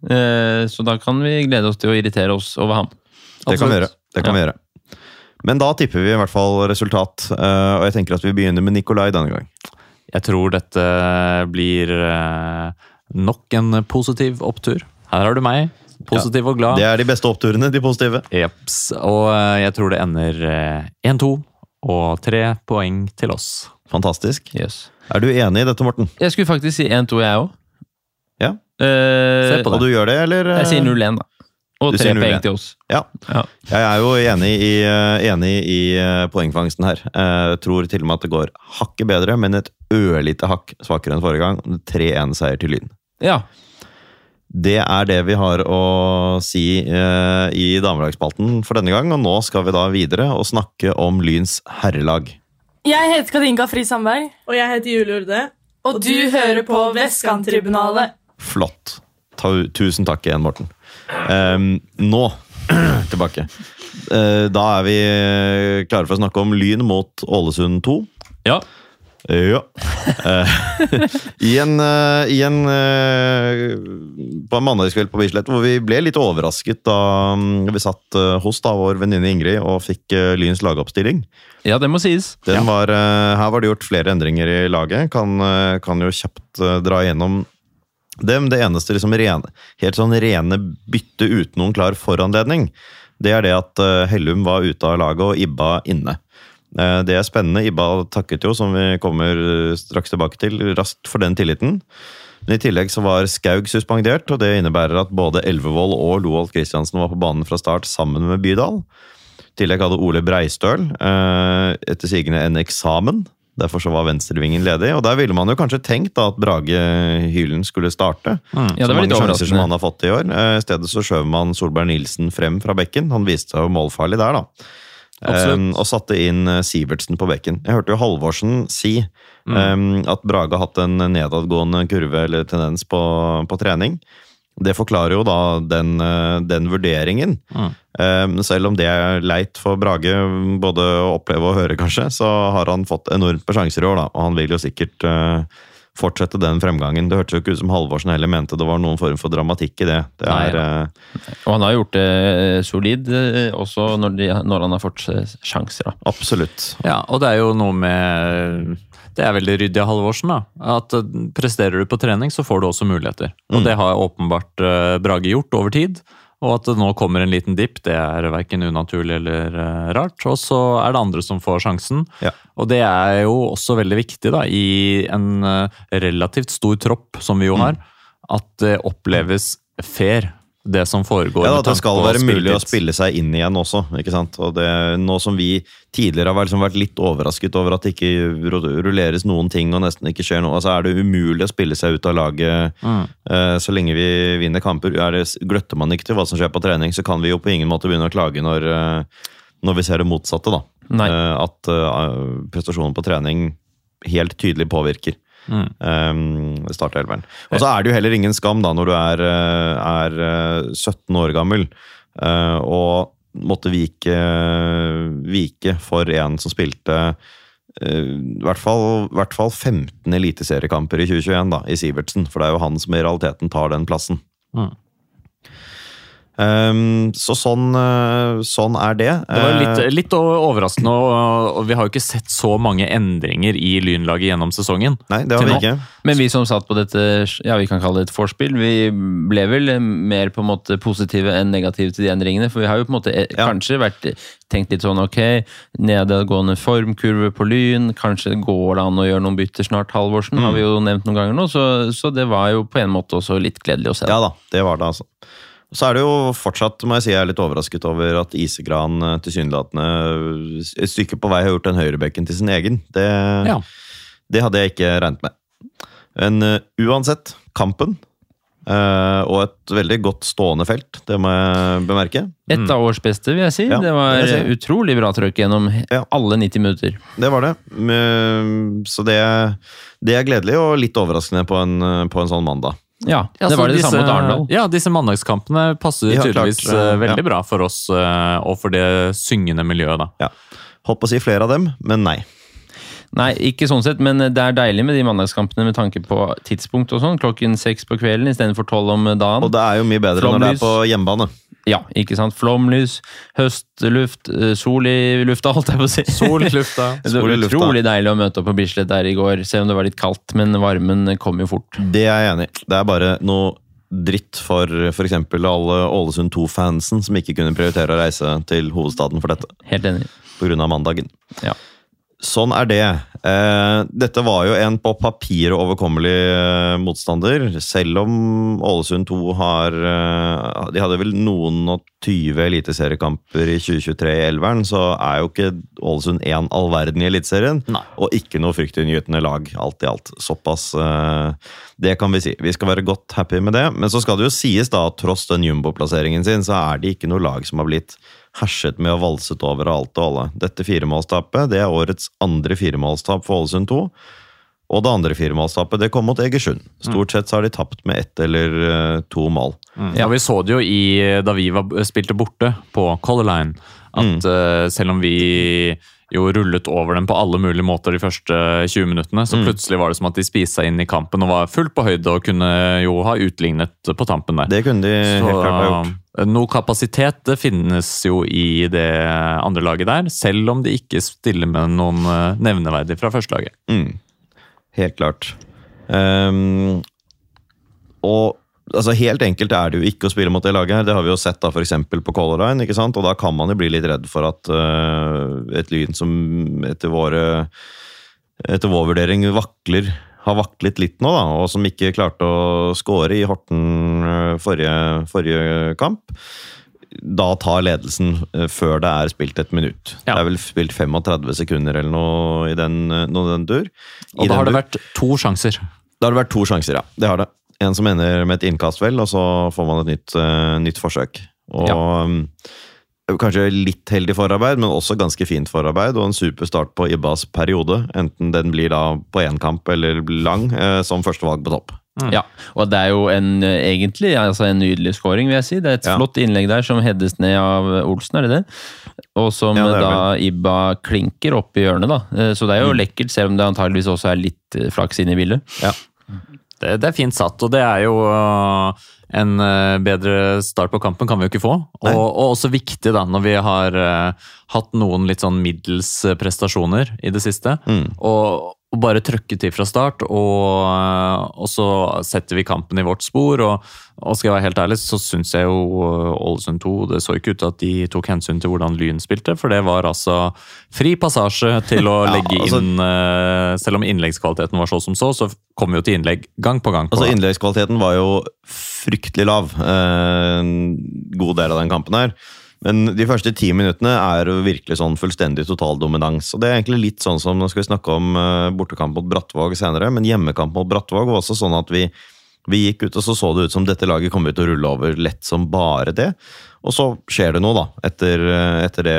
Uh, så da kan vi glede oss til å irritere oss over ham. Det kan vi gjøre. Det kan vi gjøre. Men da tipper vi i hvert fall resultat, eh, og jeg tenker at vi begynner med Nikolai denne gang. Jeg tror dette blir eh, nok en positiv opptur. Her har du meg, positiv og glad. Det er de beste oppturene, de positive. Jeps. Og eh, jeg tror det ender eh, 1-2 og tre poeng til oss. Fantastisk. Yes. Er du enig i dette, Morten? Jeg skulle faktisk si 1-2, jeg òg. Ja. Eh, Se på det. Og du gjør det, eller? jeg sier 0-1, da. Og tre poeng til oss. Ja. Ja. Jeg er jo enig i, eh, enig i eh, poengfangsten her. Jeg tror til og med at det går hakket bedre, men et ørlite hakk svakere enn forrige gang. 3-1-seier til Lyn. ja. Det er det vi har å si eh, i damelagsspalten for denne gang, og nå skal vi da videre og snakke om Lyns herrelag. Jeg heter Katinka Fri Sandberg, Og jeg heter Julie Urde. og du hører på Vestkanttribunalet. Flott. Ta, tusen takk igjen, Morten. Ehm, nå tilbake. Uh, da er vi klare for å snakke om Lyn mot Ålesund 2. ja. Ja. Eh, I en, eh, i en eh, På en mandagskveld på Bislett hvor vi ble litt overrasket da mm, vi satt eh, hos da vår venninne Ingrid og fikk eh, Lyns lagoppstilling. ja, det må sies. Den var, eh, her var det gjort flere endringer i laget. Kan, eh, kan jo kjapt eh, dra igjennom dem. Det eneste liksom rene, helt sånn rene bytte uten noen klar foranledning, det er det at eh, Hellum var ute av laget og Ibba inne. Eh, Det er spennende. Ibba takket jo, som vi kommer eh, straks tilbake til, raskt for den tilliten. Men I tillegg så var Skaug suspendert, og det innebærer at både Elvevold og Loholt Kristiansen var på banen fra start sammen med Bydal. I tillegg hadde Ole Breistøl etter sigende en eksamen. Derfor så var venstrevingen ledig, og der ville man jo kanskje tenkt da at Brage Hylen skulle starte. Ja, det så mange sjanser som han har fått i år. Eh, I stedet så skjøv man Solberg Nilsen frem fra bekken. Han viste seg jo målfarlig der, da. Eh, og satte inn eh, Sivertsen på bekken. Jeg hørte jo Halvorsen si Mm. at Brage har hatt en nedadgående kurve eller tendens på, på trening. Det forklarer jo da den, eh, den vurderingen. Mm. Eh, Selv om det er leit for Brage både å oppleve og høre, kanskje, så har han fått enormt med sjanser i år, da. Og han vil jo sikkert eh, fortsette den fremgangen. Det hørtes jo ikke ut som Halvorsen heller mente det var noen form for dramatikk i det. Det Nei, er, ja. eh, Og han har gjort det eh, solid, eh, også når, de, når han har fått sjanser. da. absolutt. Ja, og det er jo noe med Det er veldig ryddig av Halvorsen, da. At presterer du på trening, så får du også muligheter. Og Mm. det har åpenbart Brage gjort over tid. Og at det nå kommer en liten dipp, det er verken unaturlig eller eh, rart. Og så er det andre som får sjansen. Ja. Og det er jo også veldig viktig da, i en eh, relativt stor tropp, som vi jo Mm. har, at det oppleves fair, det som foregår. Ja, det skal være mulig å spille seg inn igjen også. ikke sant? Og det, Nå som vi tidligere har liksom vært litt overrasket over at det ikke rulleres noen ting og nesten ikke skjer noe, altså er det umulig å spille seg ut av laget Mm. eh, så lenge vi vinner kamper. Er det, gløtter man ikke til hva som skjer på trening, så kan vi jo på ingen måte begynne å klage når, eh, når vi ser det motsatte. da. Nei. Eh, at prestasjonen på trening helt tydelig påvirker Mm. um, startelveren. Og så er det jo heller ingen skam da når du er, eh, er eh, 17 år gammel uh, og måtte vike, vike for en som spilte eh, i hvert fall, hvert fall 15 eliteseriekamper i 2021 da, i Sivertsen. For det er jo han som i realiteten tar den plassen. Mm. Um, så sånn, eh, sånn er det. Det var litt, Eh, litt overraskende, og, og vi har jo ikke sett så mange endringer i Lynlaget gjennom sesongen. Nei, det har vi ikke. Men vi som satt på dette, ja vi kan kalle det et vorspiel, vi ble vel mer på en måte positive enn negative til de endringene. For vi har jo på en måte eh, Ja. kanskje vært, tenkt litt sånn ok, nedadgående formkurve på Lyn, kanskje går det an å gjøre noen bytter snart, Halvorsen, har vi jo nevnt noen ganger nå. Så, så det var jo på en måte også litt gledelig å se. Ja da, det var det, altså. Så er det jo fortsatt, må jeg si, jeg er litt overrasket over at Isegran eh, tilsynelatende et stykke på vei har gjort den høyrebekken til sin egen. Det, Ja. det hadde jeg ikke regnet med. Men uh, uansett, kampen. uh, og et veldig godt stående felt, det må jeg bemerke. Et av års beste, vil jeg si. Ja, det var si. utrolig bra trøkk gjennom Ja. alle 90 minutter. Det var det. Så det, det er gledelig og litt overraskende på en, på en sånn mandag. Ja, det altså, var det disse, samme mot Arendal. Ja, disse mandagskampene passer Ja, tydeligvis klart, veldig ja. bra for oss eh, og for det syngende miljøet, da. Ja. Holdt på å si flere av dem, men nei. Nei, ikke sånn sett, men det er deilig med de mandagskampene med tanke på tidspunkt og sånn. Klokken seks på kvelden istedenfor tolv om dagen. Og det er jo mye bedre når det er på hjemmebane. Ja, ikke sant. Flomlys, høstluft, eh, sol i lufta, holdt jeg på å si. Sol i lufta. Det var utrolig deilig å møte opp på Bislett der i går, selv om det var litt kaldt, men varmen kom jo fort. Det er jeg enig i. Det er bare noe dritt for f.eks. alle Ålesund 2-fansen som ikke kunne prioritere å reise til hovedstaden for dette Helt enig. På grunn av mandagen. Ja. Sånn er det. Eh, dette var jo en på papiret overkommelig eh, motstander. Selv om Ålesund 2 har eh, De hadde vel noen og 20 eliteseriekamper i 2023 i elveren, så er jo ikke Ålesund 1 all verden i Eliteserien. Og ikke noe fryktinngytende lag, alt i alt. Såpass. det kan vi si. Vi skal være godt happy med det. Men så skal det jo sies, da, at tross den jumbo-plasseringen sin, så er det ikke noe lag som har blitt herset med og valset over alt og alle. Dette firemålstapet det er årets andre firemålstap for Ålesund 2. Og det andre firemålstapet det kom mot Egersund. Stort sett så har de tapt med ett eller eh, to mål. Mm. Ja, vi så det jo i, da vi var, spilte borte på Color Line, at eh, selv om vi jo rullet over dem på alle mulige måter de første 20 minuttene, så plutselig var det som at de spiste seg inn i kampen og var fullt på høyde og kunne jo ha utlignet på tampen der. Det kunne de helt klart ha gjort. Så noe kapasitet det finnes jo i det andre laget der, selv om de ikke stiller med noen eh, nevneverdig fra førstelaget. Mm. Helt klart. Um, og altså Helt enkelt er det jo ikke å spille mot det laget her. Det har vi jo sett da for på Color Line. ikke sant? Og da kan man jo bli litt redd for at uh, et Lyn som etter våre etter vår vurdering vakler, har vaklet litt nå, da, og som ikke klarte å score i Horten eh, forrige, forrige kamp, da tar ledelsen eh, før det er spilt et minutt. Ja. Det er vel spilt 35 sekunder eller noe i den, noe den dur. Og da har det vært to sjanser. Da har det vært to sjanser, ja. Det har det. En som ender med et innkast, vel, og så får man et nytt, uh, nytt forsøk. Og um, Kanskje litt heldig forarbeid, men også ganske fint forarbeid. Og en super start på Ibbas periode, enten den blir da på én kamp eller lang, eh, som førstevalg på topp. Ja, og det er jo en, eh, egentlig altså en nydelig scoring, vil jeg si. Det er et Ja. flott innlegg der som heades ned av Olsen, er det det? Og som Ja, det da Ibba klinker opp i hjørnet, da. Eh, Så det er jo lekkert, selv om det antageligvis også er litt eh, flaks inne i bildet. Det, det er fint satt, og det er jo øh, en øh, bedre start på kampen kan vi jo ikke få. Og, og også viktig da, når vi har øh, hatt noen litt sånn middels prestasjoner i det siste. Mm. Og, og bare trøkke til fra start, og, øh, og så setter vi kampen i vårt spor. Og, og skal jeg være helt ærlig, så syns jeg jo øh, Ålesund 2 Det så ikke ut til at de tok hensyn til hvordan Lyn spilte, for det var altså fri passasje til å Ja, legge altså- inn øh, Selv om innleggskvaliteten var så som så, så kom vi jo til innlegg gang på gang. På Altså Innleggskvaliteten var jo fryktelig lav eh, en god del av den kampen her. Men de første ti minuttene er jo virkelig sånn fullstendig totaldominans. Og det er egentlig litt sånn som Nå skal vi snakke om eh, bortekamp mot Brattvåg senere, men hjemmekamp mot Brattvåg var også sånn at vi, vi gikk ut og så så det ut som dette laget kom ut og rulle over lett som bare det. Og så skjer det noe, da, etter, eh, etter det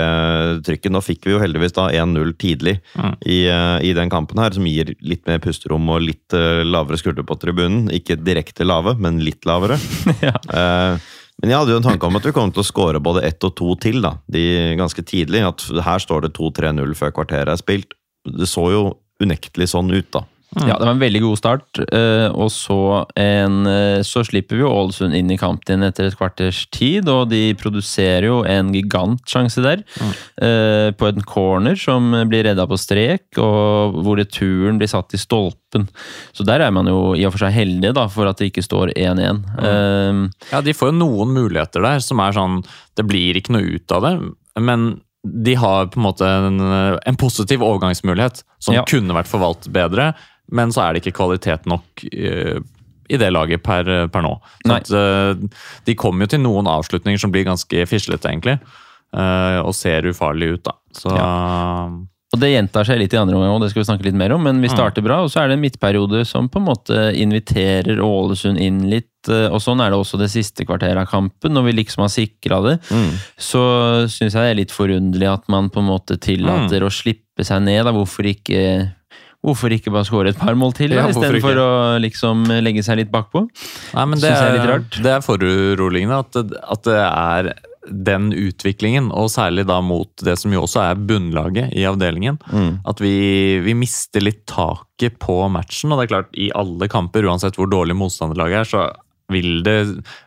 trykket. Nå fikk vi jo heldigvis da 1-0 tidlig i, eh, i den kampen her, som gir litt mer pusterom og litt lavere skulder på tribunen. Ikke direkte lave, men litt lavere. Ja. Eh, men jeg hadde jo en tanke om at vi kom til å skåre både ett og to til, da, de, ganske tidlig. At her står det 2-3-0 før kvarteret er spilt. Det så jo unektelig sånn ut, da. Ja, det var en veldig god start. eh, Og så, en, eh, så slipper vi jo Ålesund inn i kampen igjen etter et kvarters tid, og de produserer jo en gigantsjanse der. Mm. På en corner som blir redda på strek, og hvor returen blir satt i stolpen. Så der er man jo i og for seg heldig da, for at det ikke står 1-1. Eh, Ja, de får jo noen muligheter der som er sånn Det blir ikke noe ut av det, men de har på en måte en, en positiv overgangsmulighet som Ja. kunne vært forvaltet bedre, men så er det ikke kvalitet nok eh, i det laget per, per nå. At, eh, de kommer jo til noen avslutninger som blir ganske fislete, egentlig. eh, og ser ufarlige ut, da. Så Og det gjentar seg litt i andre omgang, og det skal vi snakke litt mer om, men vi Mm. starter bra, og så er det en midtperiode som på en måte inviterer Ålesund inn litt, eh, og sånn er det også det siste kvarteret av kampen, når vi liksom har sikra det. Mm. Så syns jeg det er litt forunderlig at man på en måte tillater Mm. å slippe seg ned, da. Hvorfor ikke Hvorfor ikke bare skåre et par mål til, Ja, istedenfor å liksom legge seg litt bakpå? Nei, men det er er, litt rart. det er foruroligende at det, at det er den utviklingen, og særlig da mot det som jo også er bunnlaget i avdelingen. Mm. At vi, vi mister litt taket på matchen. Og det er klart, i alle kamper, uansett hvor dårlig motstanderlaget er, så vil det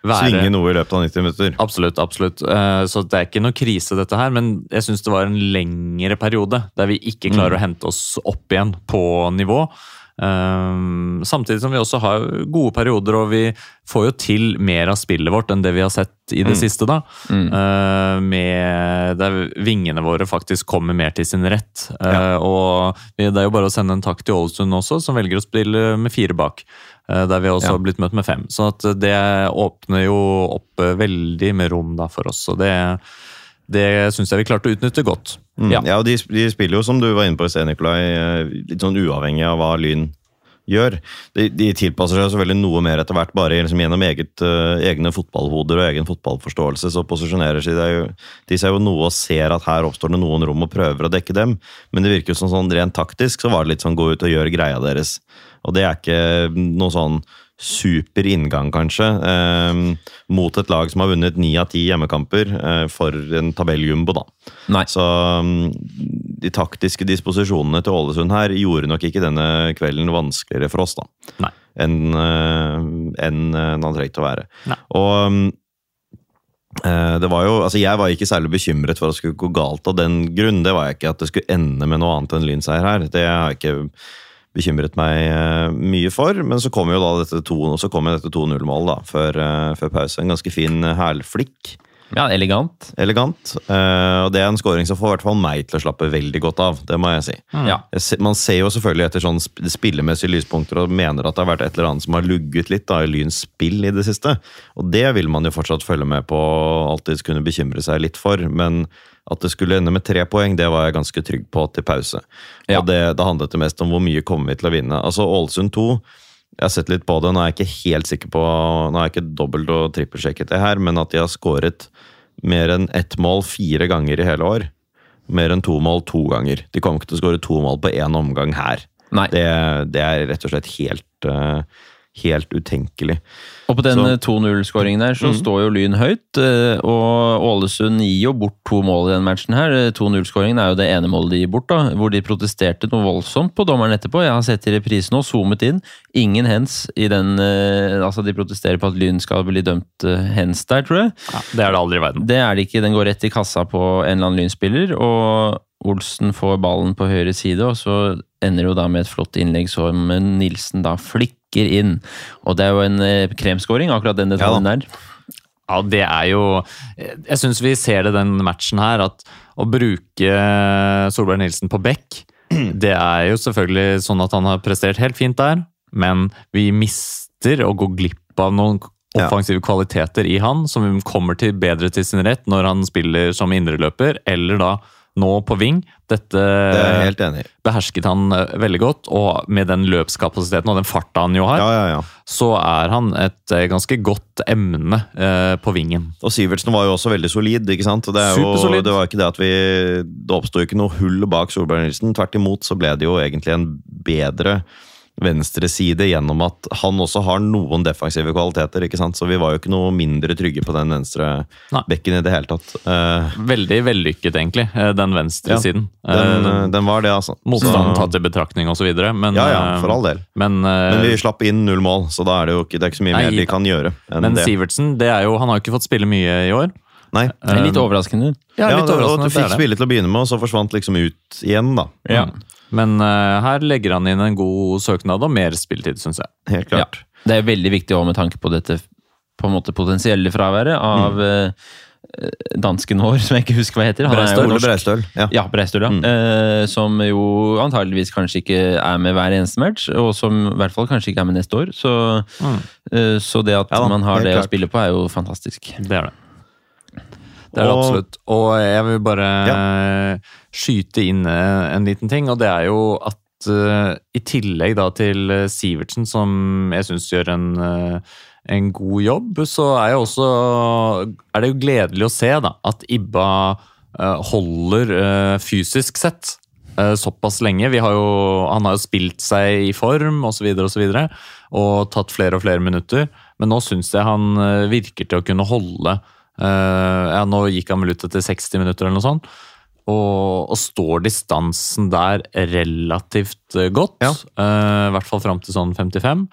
være Svinge noe i løpet av 90 minutter. Absolutt, absolutt. Eh, Så det er ikke noe krise, dette her. Men jeg syns det var en lengre periode der vi ikke klarer å hente oss opp igjen på nivå. Eh, Samtidig som vi også har gode perioder, og vi får jo til mer av spillet vårt enn det vi har sett i det siste. da. Mm. Eh, Med Der vingene våre faktisk kommer mer til sin rett. Ja. Og det er jo bare å sende en takk til Ålesund også, som velger å spille med fire bak. Eh, Der vi også Ja. har blitt møtt med fem. Så at det åpner jo opp eh, veldig med rom da for oss. Og det, det syns jeg vi klarte å utnytte godt. Mm. Ja. Ja, og de, de spiller jo, som du var inne på i sted, Nikolai, eh, litt sånn uavhengig av hva Lyn gjør. De, de tilpasser seg selvfølgelig noe mer etter hvert, bare liksom gjennom eget, uh, egne fotballhoder og egen fotballforståelse. Så posisjonerer de seg jo, de seg jo noe og ser at her oppstår det noen rom og prøver å dekke dem. Men det virker jo som sånn rent taktisk så var det litt sånn gå ut og gjøre greia deres. Og det er ikke noe sånn super inngang, kanskje, eh, mot et lag som har vunnet ni av ti hjemmekamper eh, for en tabelljumbo, da. Nei. Så um, de taktiske disposisjonene til Ålesund her gjorde nok ikke denne kvelden vanskeligere for oss, da. Nei. Enn en, en han trengte å være. Nei. Og um, eh, det var jo, altså Jeg var ikke særlig bekymret for at det skulle gå galt av den grunn. Det var jeg ikke at det skulle ende med noe annet enn lynseier her. Det har jeg ikke bekymret meg eh, mye for. Men så kom jo da dette 2 så kom jo dette 2-0-målet før, eh, før pause. En ganske fin uh, hælflikk Ja, elegant. elegant. eh, og det er en scoring som får i hvert fall meg til å slappe veldig godt av. Det må jeg si. Ja. Man ser jo selvfølgelig etter sånn spillemessige lyspunkter og mener at det har vært et eller annet som har lugget litt da, i Lyns spill i det siste. Og det vil man jo fortsatt følge med på og alltid kunne bekymre seg litt for. Men at det skulle ende med tre poeng, det var jeg ganske trygg på til pause. Ja. Og det, det handlet det mest om hvor mye kommer vi til å vinne. Altså Ålesund 2 jeg har sett litt på det, nå er jeg ikke helt sikker på Nå har jeg ikke dobbelt- og trippelsjekket det her, men at de har skåret mer enn ett mål fire ganger i hele år. Mer enn to mål to ganger. De kommer ikke til å skåre to mål på én omgang her. Det, det er rett og slett helt, eh, helt utenkelig. Og på den eh, 2-0-skåringen der så mm. står jo Lyn høyt, eh, og Ålesund gir jo bort to mål i den matchen her. Eh, 2-0-skåringen er jo det ene målet de gir bort, da, hvor de protesterte noe voldsomt på dommeren etterpå. Jeg har sett i reprisen og zoomet inn. Ingen hens i den Altså, de protesterer på at Lyn skal bli dømt hens der, tror jeg. Ja, det er det aldri i verden. Det er det ikke. Den går rett i kassa på en eller annen Lyn-spiller, og Olsen får ballen på høyre side, og så ender jo da med et flott innlegg som Nilsen da flikker inn. Og det er jo en eh, kremskåring, akkurat den detaljen der. Ja, det er jo Jeg syns vi ser det den matchen her, at å bruke Solberg Nilsen på bekk Det er jo selvfølgelig sånn at han har prestert helt fint der, men vi mister og går glipp av noen Ja. offensive kvaliteter i han, som kommer til bedre til sin rett når han spiller som indreløper, eller da nå på ving. Dette Det er behersket han eh, veldig godt, og med den løpskapasiteten og den farta han jo har, Ja, ja, ja. så er han et eh, ganske godt emne eh, på vingen. Og Sivertsen var jo også veldig solid. ikke sant? Det, er jo, det var ikke det at vi, det oppsto ikke noe hull bak Solberg Nilsen. Tvert imot så ble det jo egentlig en bedre venstre side gjennom at han også har noen defensive kvaliteter. ikke sant? Så vi var jo ikke noe mindre trygge på den venstre Nei. bekken i det hele tatt. Uh, Veldig vellykket, egentlig, eh, den venstre Ja, siden. den, uh, den var det, altså. Motstand tatt i betraktning osv. Men, Ja, ja, for all del. Men, uh, Men vi slapp inn null mål, så da er det jo ikke, det er ikke så mye Nei, mer vi kan gjøre enn men det. Sivertsen, det er jo, han har jo ikke fått spille mye i år. Nei. Det er litt overraskende. Ja, litt og overraskende. du fikk spille til å begynne med, og så forsvant liksom ut igjen, da. Ja. Men uh, her legger han inn en god søknad og mer spilletid, syns jeg. Helt klart. Det er veldig viktig også med tanke på dette på en måte potensielle fraværet av Mm. eh, dansken vår, som jeg ikke husker hva heter. Han er jo Ole. Breistøl. Ja. Ja, Breistøl, ja. Mm. Uh, som jo antageligvis kanskje ikke er med hver eneste match, og som i hvert fall kanskje ikke er med neste år. Så, Mm. eh, så det at Ja da, man har det det å spille på, er jo fantastisk. Det er det. Det er det Og- absolutt. Og jeg vil bare ja. skyte inn eh, en liten ting, og det er jo at eh, i tillegg da til eh, Sivertsen, som jeg syns gjør en, en god jobb, så er, også, er det jo gledelig å se da, at Ibba holder fysisk sett såpass lenge. Vi har jo, han har jo spilt seg i form osv. Og, så videre, og tatt flere og flere minutter. Men nå syns jeg han virker til å kunne holde ja, Nå gikk han vel ut etter 60 minutter eller noe sånt. Og, og står distansen der relativt eh, godt. Ja. Eh, I hvert fall fram til sånn 55.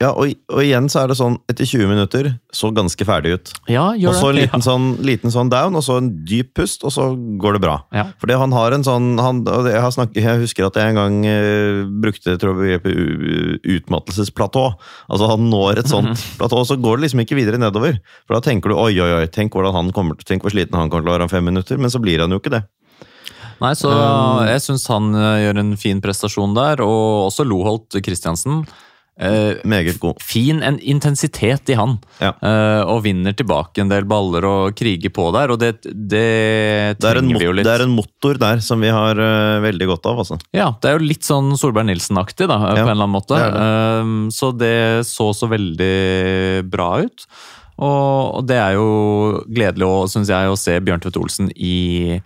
Ja, og, og igjen så er det sånn, etter 20 minutter, så ganske ferdig ut. Ja, gjør det. Og så en liten, sånn, liten sånn down, og så en dyp pust, og så går det bra. Ja. Fordi han har en sånn han, jeg, har snakket, jeg husker at jeg en gang uh, brukte begrepet utmattelsesplatå. Altså Han når et sånt platå, og så går det liksom ikke videre nedover. For da tenker du oi, oi, oi, tenk han kommer tenk hvor sliten han kommer til å være om fem minutter. Men så blir han jo ikke det. Nei, så jeg syns han eh, gjør en fin prestasjon der, og også Loholt Christiansen. Eh, Meget god. fin en intensitet i han, Ja. eh, og vinner tilbake en del baller og kriger på der, og det, det Det er, trenger mot- vi jo litt. det er en motor der som vi har uh, veldig godt av, altså. Ja, det er jo litt sånn Solberg Nilsen-aktig, da, på en eller annen måte. det Um, så det så så veldig bra ut. Og, og det er jo gledelig, å, synes jeg, å se Bjørntvedt Olsen i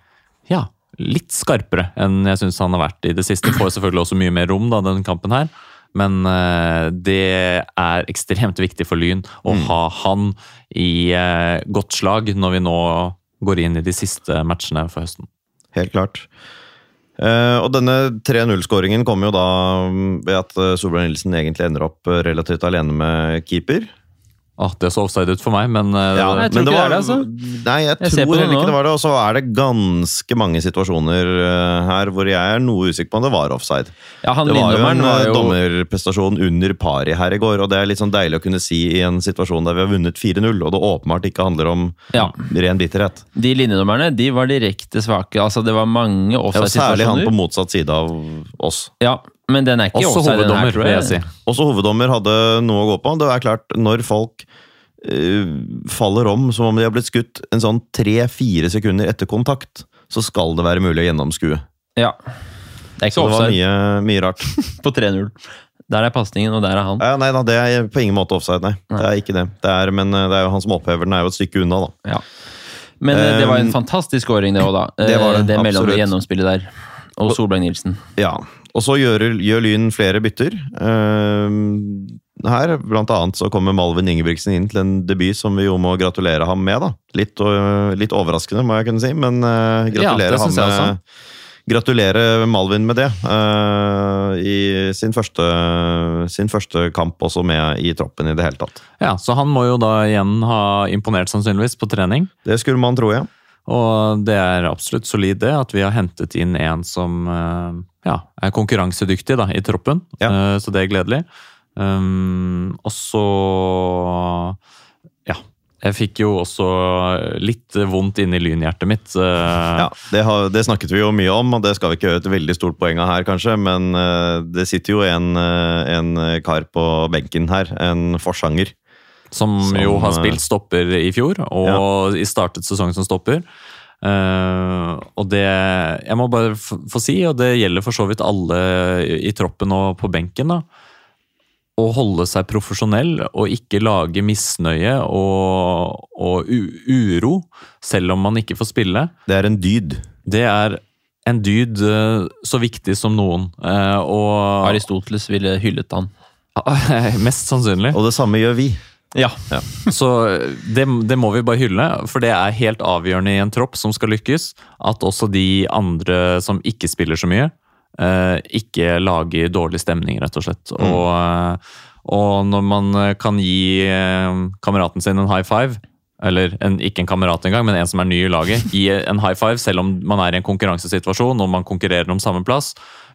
ja, litt skarpere enn jeg syns han har vært i det siste. Får selvfølgelig også mye mer rom, da, den kampen her. Men eh, det er ekstremt viktig for Lyn å Mm. ha han i eh, godt slag når vi nå går inn i de siste matchene for høsten. Helt klart. Eh, og denne 3-0-skåringen kommer jo da ved at Solberg Nilsen egentlig ender opp relativt alene med keeper. Ah, det så offside ut for meg, men eh, jeg tror men ikke det er det, altså. Nei, jeg, Jeg tror heller ikke det var det. Og så er det ganske mange situasjoner eh, her hvor jeg er noe usikker på om det var offside. Ja, han Det var jo en var eh, jo dommerprestasjon under pari her i går, og det er litt sånn deilig å kunne si i en situasjon der vi har vunnet 4-0, og det åpenbart ikke handler om Ja. ren bitterhet. De linjedommerne de var direkte svake. Altså, det var mange Ja, og særlig han offside-situasjoner. på motsatt side av oss. Ja, men den er ikke Også offside, den her, hoveddommer, tror jeg. jeg si. Også hoveddommer hadde noe å gå på. Det er klart, når folk eh, faller om som om de har blitt skutt en sånn tre-fire sekunder etter kontakt, så skal det være mulig å gjennomskue. Ja. Det er ikke Så det var offside mye, mye rart. på 3-0. Der er pasningen, og der er han. Ja, nei da, det er på ingen måte offside, nei. Det er ikke det. det er, men eh, det er jo han som opphever den, er jo et stykke unna, da. Ja. Men um, det var en Um, fantastisk scoring, det òg, da. det var det, det mellom absolutt. gjennomspillet der. Og Solberg Nilsen. Ja. Og så gjør, gjør Lyn flere bytter. Eh, her, blant annet, så kommer Malvin Ingebrigtsen inn til en debut som vi jo må gratulere ham med. da. Litt, litt overraskende, må jeg kunne si, men uh, Ja, gratulere ham med Gratulere Malvin med det. Uh, I sin første, sin første kamp også med i troppen i det hele tatt. Ja, Så han må jo da igjen ha imponert sannsynligvis på trening. Det skulle man tro, ja. Og det er absolutt solid det, at vi har hentet inn en som eh, ja, er konkurransedyktig da, i troppen. Ja. Eh, Så det er gledelig. Um, og så Ja. Jeg fikk jo også litt vondt inni lynhjertet mitt. eh, ja det, har, det snakket vi jo mye om, og det skal vi ikke gjøre et veldig stort poeng av her, kanskje. Men eh, det sitter jo en, en kar på benken her, en forsanger. Som, Som, jo har spilt stopper i fjor, og i startet sesongen som stopper. Eh, og det Jeg må bare få si, og det gjelder for så vidt alle i, i troppen og på benken, da. Å holde seg profesjonell og ikke lage misnøye og, og u uro, selv om man ikke får spille. Det er en dyd. Det er en dyd uh, så viktig som noen. Uh, og Aristoteles ville hyllet han. Mest sannsynlig. Og det samme gjør vi. Ja. Så det, det må vi bare hylle, for det er helt avgjørende i en tropp som skal lykkes, at også de andre som ikke spiller så mye, eh, ikke lager dårlig stemning, rett og slett. Og, eh, og når man kan gi eh, kameraten sin en high five, eller en, ikke en kamerat engang, men en som er ny i laget, gi en high five selv om man er i en konkurransesituasjon og man konkurrerer om samme plass,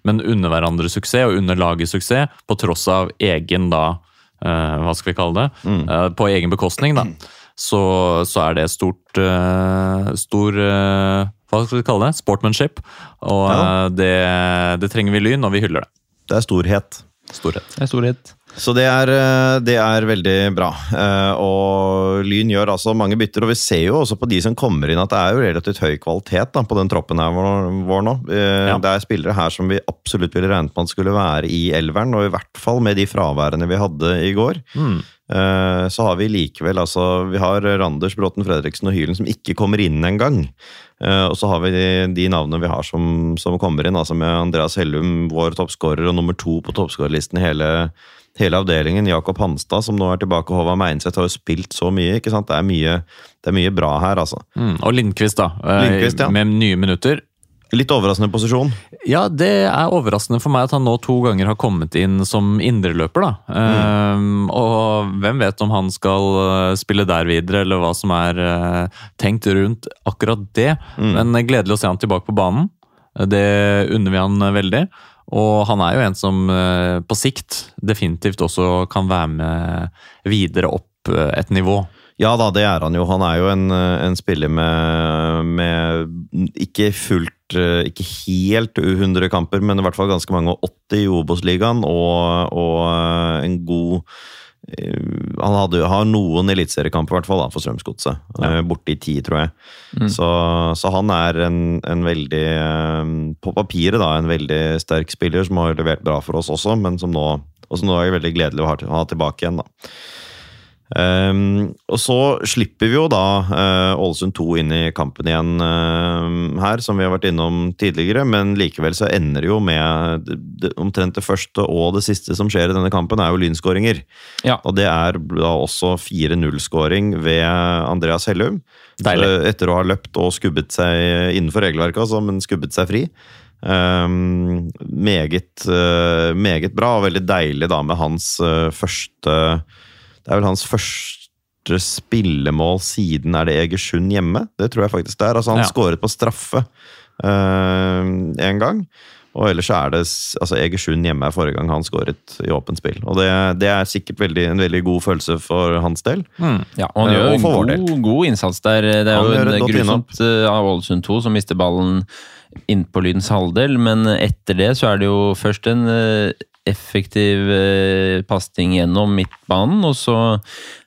men under hverandre suksess og under laget suksess, på tross av egen da eh, hva skal vi kalle det, eh, på egen bekostning, da, så, så er det stort eh, stor eh, Hva skal vi kalle det? Sportmanship. Og Ja. eh, det, det trenger vi Lyn, og vi hyller det. Det er storhet. Storhet. Det er storhet. Så det er, eh, det er veldig bra. Eh, Og Lyn gjør altså mange bytter, og vi ser jo også på de som kommer inn at det er jo relativt høy kvalitet da, på den troppen her vår, nå. Eh, Ja. Det er spillere her som vi absolutt ville regnet med at skulle være i elveren, og i hvert fall med de fraværene vi hadde i går. Mm. Så har vi likevel altså Vi har Randers, Bråten, Fredriksen og Hylen som ikke kommer inn engang. Og så har vi de, de navnene vi har som, som kommer inn, altså med Andreas Hellum, vår toppskårer, og nummer to på toppskårerlisten i hele, hele avdelingen. Jakob Hanstad, som nå er tilbake. Håvard Meinseth har jo spilt så mye. ikke sant? Det er mye, det er mye bra her, altså. Mm. Og Lindqvist, da. eh, Lindqvist, ja. Med nye minutter. Litt overraskende posisjon. Ja, det er overraskende for meg at han nå to ganger har kommet inn som indreløper, da. Ehm, og hvem vet om han skal eh, spille der videre, eller hva som er uh, tenkt rundt akkurat det. Men eh, gledelig å se han tilbake på banen. Det unner vi han veldig. Og han er jo en som eh, på sikt definitivt også kan være med videre opp eh, et nivå. Ja da, det er han jo. Han er jo en, en spiller med, med ikke fullt eh, Ikke helt 100 kamper, men i hvert fall ganske mange 80 i Obos-ligaen, og, og eh, en god eh, han hadde, har noen eliteseriekamper i hvert fall da, for Strømsgodset. Ja. Borte i ti, tror jeg. Så, så han er en, en veldig eh, På papiret da, en veldig sterk spiller som har levert bra for oss også, men som nå, og som nå er veldig gledelig å ha tilbake igjen. da. Ehm, og så slipper vi jo da Ålesund uh, 2 inn i kampen igjen uh, her, som vi har vært innom tidligere, men likevel så ender det jo med det, det, omtrent det første og det siste som skjer i denne kampen, er jo lynskåringer. Ja. Og det er da også 4-0-skåring ved Andreas Hellum. Deilig. Etter å ha løpt og skubbet seg innenfor regelverket, altså, men skubbet seg fri. Um, meget, uh, meget bra, og veldig deilig da med hans eh, første Det er vel hans første spillemål siden er det Egersund hjemme. Det tror jeg faktisk det er. Altså, han Ja. skåret på straffe én gang. Og ellers er det altså Egersund hjemme er forrige gang han skåret i åpent spill. Og det, det er sikkert veldig, en veldig god følelse for hans del. Mm. Ja, og han Eh, gjør og en god, god innsats der. Det er Han jo en grusomt eh, av Ålesund 2 som mister ballen inn på Lydens halvdel, men etter det så er det jo først en eh, effektiv pasning gjennom midtbanen, og så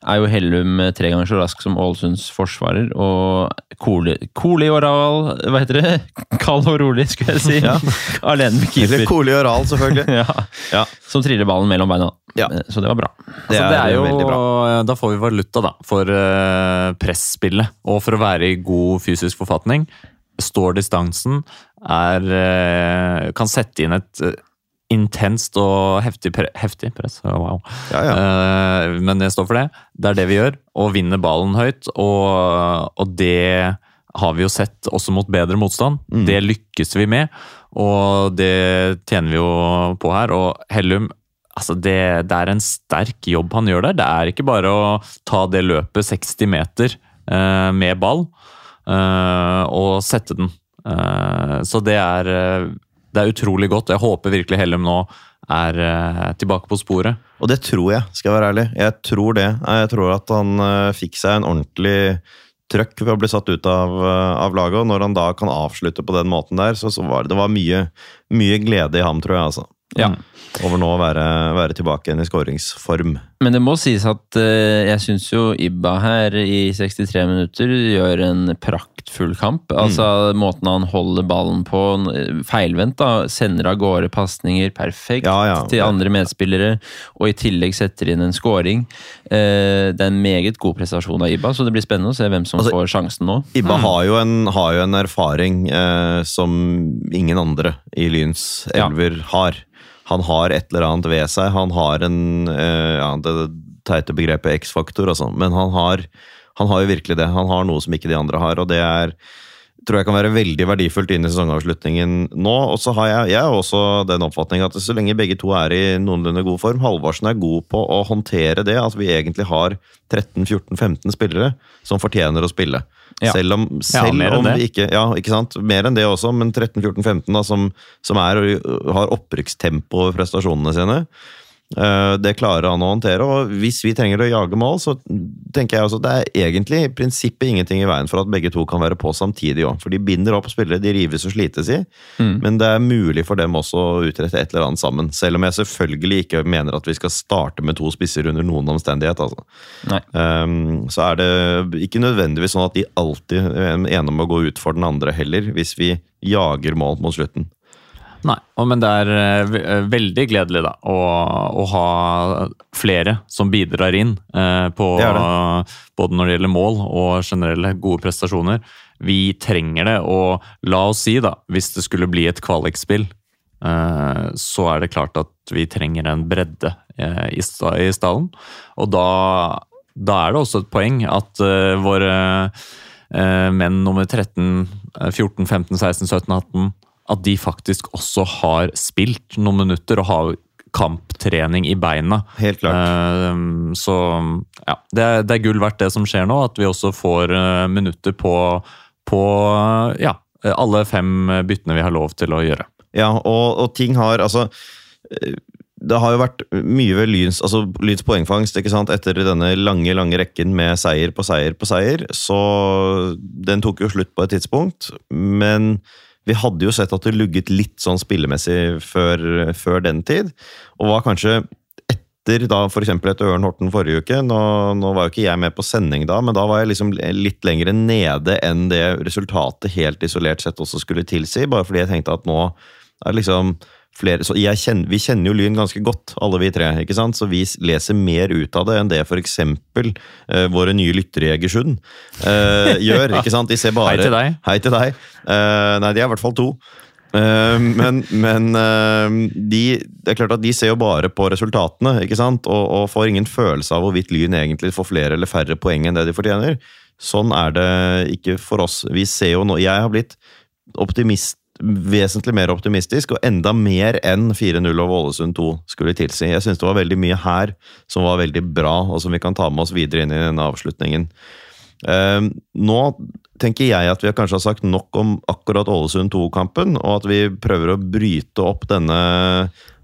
er jo Hellum eh, tre ganger så rask som Ålesunds forsvarer, og Kole, Kole Raval, hva heter det? Kald og rolig, skulle jeg si. Ja. Alene med Eller keeper. Koli-oral, selvfølgelig. Ja, Ja. som triller ballen mellom beina. Ja. Eh, Så det var bra. Det altså, det er jo, bra. Da får vi valuta da, for uh, presspillet. Og for å være i god fysisk forfatning. Står distansen, er, eh, kan sette inn et eh, intenst og heftig, pre heftig press. Wow. Ja, ja. Uh, men jeg står for det. Det er det vi gjør. Og vinner ballen høyt. Og, og det har vi jo sett også mot bedre motstand. Mm. Det lykkes vi med, og det tjener vi jo på her. Og Hellum Altså det, det er en sterk jobb han gjør der. Det er ikke bare å ta det løpet 60 meter uh, med ball uh, og sette den. Uh, så det er, det er utrolig godt. Jeg håper virkelig Hellum nå er eh, tilbake på sporet. Og det tror jeg, skal jeg være ærlig. Jeg tror det. Jeg tror at han eh, fikk seg en ordentlig trøkk ved å bli satt ut av, eh, av laget, og når han da kan avslutte på den måten der, så, så var det, det var mye, mye glede i ham, tror jeg, altså. Ja. Over nå å være, være tilbake igjen i skåringsform. Men det må sies at uh, jeg syns jo Ibba her i 63 minutter gjør en praktfull kamp. Altså måten han holder ballen på, eh, feilvendt, da. Sender av gårde pasninger perfekt Ja, ja. til andre medspillere, og i tillegg setter inn en scoring. Uh, det er en meget god prestasjon av Ibba, så det blir spennende å se hvem som Altså, får sjansen nå. Ibba har, jo en, har jo en erfaring uh, som ingen andre i Lyns Ja. elver har. Han har et eller annet ved seg. Han har en eh, ja, Det teite begrepet X-faktor, altså. Men han har, han har jo virkelig det. Han har noe som ikke de andre har, og det er tror jeg kan være veldig verdifullt inn i sesongavslutningen nå. Og så har jeg, jeg også den oppfatning at så lenge begge to er i noenlunde god form Halvorsen er god på å håndtere det, at vi egentlig har 13-14-15 spillere som fortjener å spille. Ja. Selv om, selv ja, om vi ikke Ja, ikke sant? Mer enn det også, men 13-14-15 da, som, som er, har opprykkstempo over prestasjonene sine. Eh, Det klarer han å håndtere, og hvis vi trenger å jage mål, så tenker jeg også at det er egentlig i prinsippet ingenting i veien for at begge to kan være på samtidig òg. For de binder opp spillere de rives og slites i, Mm. men det er mulig for dem også å utrette et eller annet sammen. Selv om jeg selvfølgelig ikke mener at vi skal starte med to spisser under noen omstendighet. Altså. Um, så er det ikke nødvendigvis sånn at de alltid er om å gå ut for den andre heller, hvis vi jager mål mot slutten. Nei, men det er eh, eh, veldig gledelig da, å, å ha flere som bidrar inn eh, på Det det. både når det gjelder mål og generelle gode prestasjoner. Vi trenger det, og la oss si da, hvis det skulle bli et kvalikspill, eh, så er det klart at vi trenger en bredde eh, i, i stallen. Og da, da er det også et poeng at eh, våre eh, menn nummer 13, eh, 14, 15, 16, 17, 18 at de faktisk også har spilt noen minutter og har kamptrening i beina. Helt klart. Eh, så ja, det er, det er gull verdt det som skjer nå, at vi også får eh, minutter på, på ja, alle fem byttene vi har lov til å gjøre. Ja, og, og ting har altså eh, Det har jo vært mye ved Lyns, altså Lyns poengfangst ikke sant? etter denne lange lange rekken med seier på seier på seier. Så den tok jo slutt på et tidspunkt. Men vi hadde jo sett at det lugget litt sånn spillemessig før, før den tid. Og var kanskje etter da f.eks. etter Ørn Horten forrige uke. Nå, nå var jo ikke jeg med på sending da, men da var jeg liksom litt lenger nede enn det resultatet helt isolert sett også skulle tilsi. Bare fordi jeg tenkte at nå er det liksom flere så jeg kjenner, Vi kjenner jo Lyn ganske godt, alle vi tre. ikke sant? Så vi leser mer ut av det enn det f.eks. Uh, våre nye lyttere i Egersund uh, gjør. ikke sant? De ser bare Hei til deg. Hei til deg. Uh, nei, de er i hvert fall to. Uh, men men eh, de, det er klart at de ser jo bare på resultatene ikke sant? Og, og får ingen følelse av hvorvidt Lyn egentlig får flere eller færre poeng enn det de fortjener. Sånn er det ikke for oss. Vi ser jo nå Jeg har blitt optimist, vesentlig mer optimistisk, og enda mer enn 4-0 over Ålesund 2 skulle tilsi. Jeg syns det var veldig mye her som var veldig bra, og som vi kan ta med oss videre inn i denne avslutningen. Eh, nå tenker jeg at vi kanskje har sagt nok om akkurat Ålesund 2-kampen, og at vi prøver å bryte opp denne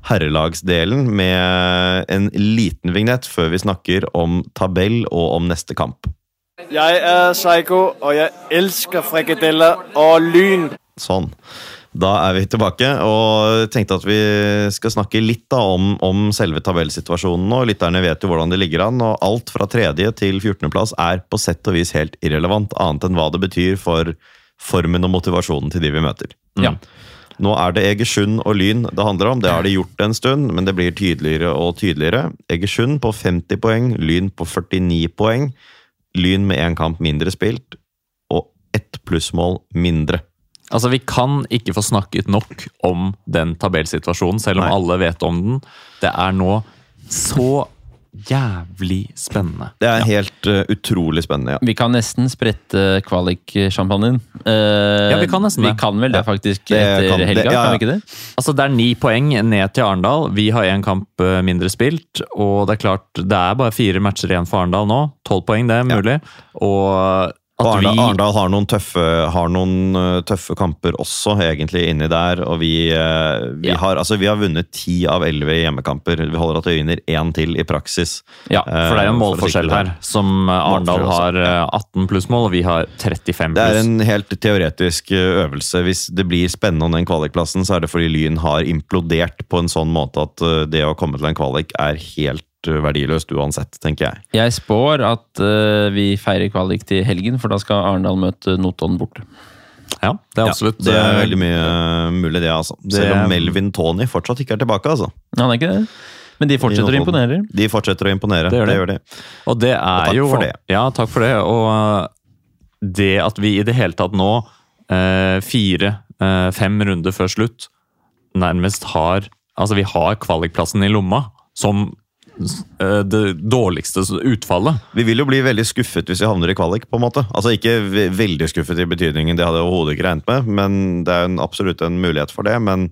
herrelagsdelen med en liten vignett før vi snakker om tabell og om neste kamp. Jeg er Psycho, og jeg elsker frikadeller og lyn. Sånn. Da er vi tilbake, og tenkte at vi skal snakke litt da om, om selve tabellsituasjonen nå. Lytterne vet jo hvordan det ligger an, og alt fra tredje til 14.-plass er på sett og vis helt irrelevant, annet enn hva det betyr for formen og motivasjonen til de vi møter. Ja. Nå er det Egersund og Lyn det handler om. Det har de gjort en stund, men det blir tydeligere og tydeligere. Egersund på 50 poeng, Lyn på 49 poeng. Lyn med én kamp mindre spilt, og ett plussmål mindre. Altså, Vi kan ikke få snakket nok om den tabellsituasjonen, selv om Nei. alle vet om den. Det er nå så jævlig spennende. Det er helt uh, utrolig spennende, ja. Vi kan nesten sprette kvalik-sjampanjen. Eh, Ja, vi kan nesten Vi kan vel det, faktisk, Det etter kan- det- helga? ja, ja. Kan vi ikke det? Altså, Det er ni poeng ned til Arendal. Vi har én kamp eh, mindre spilt. Og det er klart, det er bare fire matcher igjen for Arendal nå. Tolv poeng, det er mulig. Og Arendal, vi Arendal har noen tøffe, har noen eh, tøffe kamper også, egentlig, inni der. Og vi, eh, vi, Ja. har, altså, vi har vunnet ti av elleve hjemmekamper. Vi holder at vi vinner én til i praksis. Ja, for det er jo en Eh, målforskjell her. Som Arendal har også, eh, 18 plussmål, og vi har 35 pluss. Det er en helt teoretisk øvelse. Hvis det blir spennende om den kvalikplassen, så er det fordi Lyn har implodert på en sånn måte at det å komme til en kvalik er helt verdiløst uansett, tenker jeg. Jeg spår at uh, vi feirer kvalik til helgen, for da skal Arendal møte Notodden borte. Ja, det er absolutt Ja, det er veldig mye eh, mulig, det, altså. Det- Selv om Melvin Tony fortsatt ikke er tilbake, altså. Han er ikke det? Men de fortsetter å imponere. De fortsetter å imponere. Det gjør det. gjør de. Og det er takk jo for det. Ja, takk for det. Og uh, det at vi i det hele tatt nå, uh, fire, uh, fem runder før slutt, nærmest har Altså, vi har kvalikplassen i lomma som det dårligste utfallet. Vi vil jo bli veldig skuffet hvis vi havner i kvalik, på en måte. Altså Ikke veldig skuffet i betydningen, det hadde jeg overhodet ikke regnet med, men det er en, absolutt en mulighet for det. Men,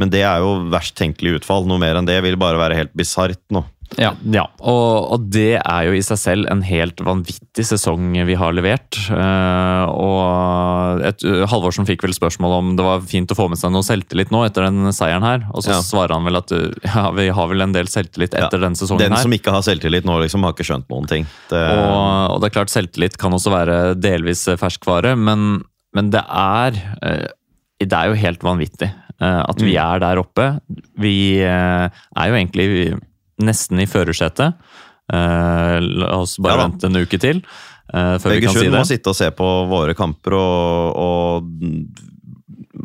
men det er jo verst tenkelig utfall. Noe mer enn det vil bare være helt bisart nå. Ja. Ja, og, og det er jo i seg selv en helt vanvittig sesong vi har levert. Uh, og et, uh, Halvorsen fikk vel spørsmål om det var fint å få med seg noe selvtillit nå etter den seieren her. Og så Ja. svarer han vel at uh, ja, vi har vel en del selvtillit etter Ja. den sesongen Den her. som ikke har selvtillit nå, liksom har ikke skjønt noen ting. Det, Og, og det er klart, selvtillit kan også være delvis ferskvare, men, men det er Det er jo helt vanvittig at vi Mm. er der oppe. Vi er jo egentlig nesten i førersetet. Uh, La oss bare Ja vente en uke til Uh, før vi kan si Egersund må sitte og se på våre kamper, og, og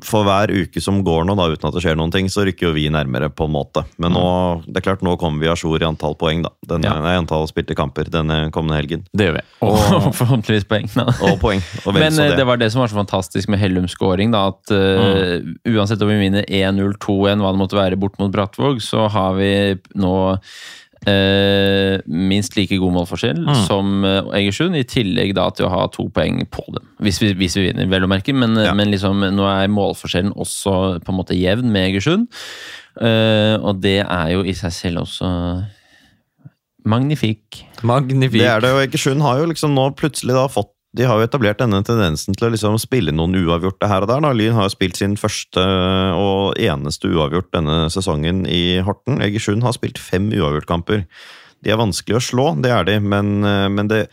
for hver uke som går nå, da, uten at det skjer noen ting, så rykker jo vi nærmere, på en måte. Men nå, det er klart, nå kommer vi a jour i antall poeng, da. Denne, Ja. nei, antall spilte kamper denne kommende helgen. Det gjør vi. Og forhåpentligvis poeng. Da. Og poeng. Og Men eh, det. det var det som var så fantastisk med Hellums scoring. Da, at eh, uansett om vi vinner 1-0, 2-1, hva det måtte være bort mot Brattvåg, så har vi nå eh, minst like god målforskjell som eh, Egersund, i tillegg da til å ha to poeng på dem. Hvis vi, hvis vi vinner, vel å merke. Men, Ja. men liksom, nå er målforskjellen også på en måte jevn med Egersund. Eh, og det er jo i seg selv også magnifikk. Magnifik. Det er det jo. Egersund har jo liksom nå plutselig da fått de har jo etablert denne tendensen til å liksom spille noen uavgjorte her og der. Da. Lyn har jo spilt sin første og eneste uavgjort denne sesongen i Horten. Egersund har spilt fem uavgjortkamper. De er vanskelig å slå, det er de, men, eh, men det,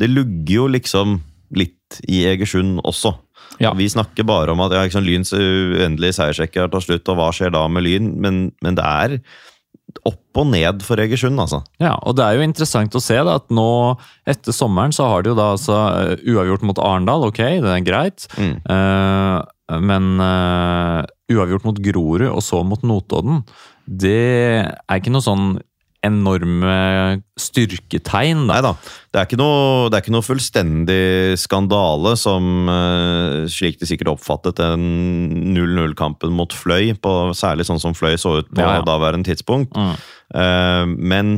det lugger jo liksom litt i Egersund også. Ja. Vi snakker bare om at ja, liksom, Lyns uendelige seiersrekke har tatt slutt, og hva skjer da med Lyn? Men, men det er opp og ned for Egersund, altså. Ja, og det er jo interessant å se da, at nå etter sommeren så har de jo da altså eh, uavgjort mot Arendal, ok, det er greit. Mm. Uh, men uh, uavgjort mot Grorud og så mot Notodden, det er ikke noe sånn enorme styrketegn, da. Nei da. Det er ikke noe, det er ikke noe fullstendig skandale som eh, slik de sikkert oppfattet den 0-0-kampen mot Fløy, på, særlig sånn som Fløy så ut på Ja, ja. daværende tidspunkt. Mm. Eh, men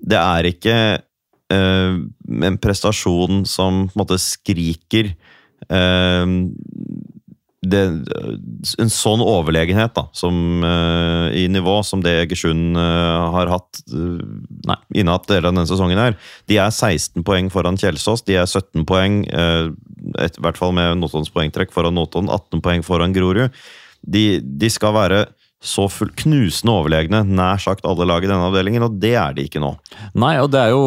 det er ikke eh, en prestasjon som på en måte skriker eh, det, en sånn overlegenhet da, som, uh, i nivå som det Egersund uh, har hatt uh, Nei. innehatt deler av denne sesongen. her. De er 16 poeng foran Kjelsås, de er 17 poeng, et, i hvert fall med Notodds poengtrekk foran Notodden, 18 poeng foran Grorud. De, de skal være så full, knusende overlegne nær sagt alle lag i denne avdelingen, og det er de ikke nå. Nei, og det er jo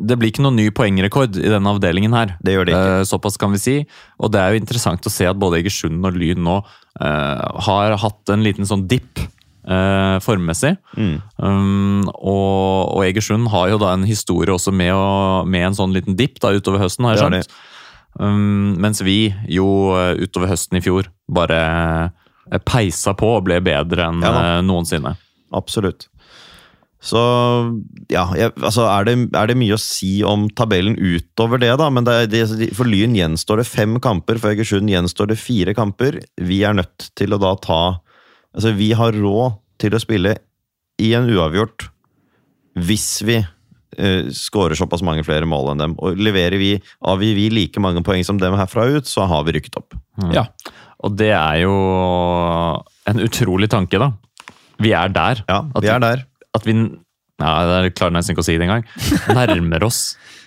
Det blir ikke noen ny poengrekord i denne avdelingen her. Det gjør det ikke. Eh, Såpass kan vi si. Og det er jo interessant å se at både Egersund og Lyn nå eh, har hatt en liten sånn dipp eh, formmessig. Mm. Um, og, og Egersund har jo da en historie også med, å, med en sånn liten dipp da utover høsten, har jeg skjønt. Um, mens vi jo utover høsten i fjor bare peisa på og ble bedre enn Ja noensinne. Absolutt. Så ja, jeg, altså er det, er det mye å si om tabellen utover det, da? Men det, det, for Lyn gjenstår det fem kamper, for Egersund gjenstår det fire kamper. Vi er nødt til å da ta Altså, vi har råd til å spille i en uavgjort hvis vi uh, skårer såpass mange flere mål enn dem. Og leverer vi, avgir vi like mange poeng som dem herfra ut, så har vi rykket opp. Ja. Og det er jo en utrolig tanke, da. Vi er der. Ja, vi er der. At vi ja, Jeg klarer nesten ikke å si det engang. Nærmer oss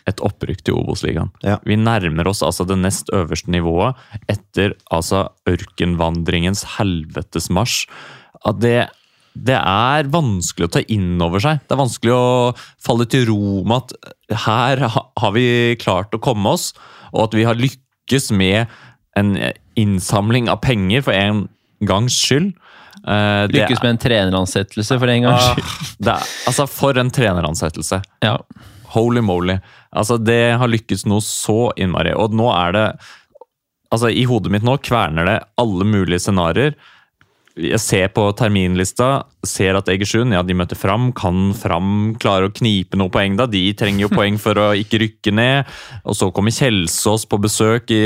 et opprykk til Obos-ligaen. Ja. Vi nærmer oss altså det nest øverste nivået etter altså ørkenvandringens helvetes marsj. At det, det er vanskelig å ta inn over seg. Det er vanskelig å falle til ro med at her har vi klart å komme oss, og at vi har lykkes med en innsamling av penger for en gangs skyld. Det Lykkes med en treneransettelse for en gangs skyld. Ah, altså, for en treneransettelse. Ja. Holy moly. Altså, det har lykkes noe så innmari. Og nå er det Altså, i hodet mitt nå kverner det alle mulige scenarioer. Jeg ser på terminlista, ser at Egersund ja, de møter Fram. Kan Fram klare å knipe noen poeng, da? De trenger jo poeng for å ikke rykke ned. Og så kommer Kjelsås på besøk i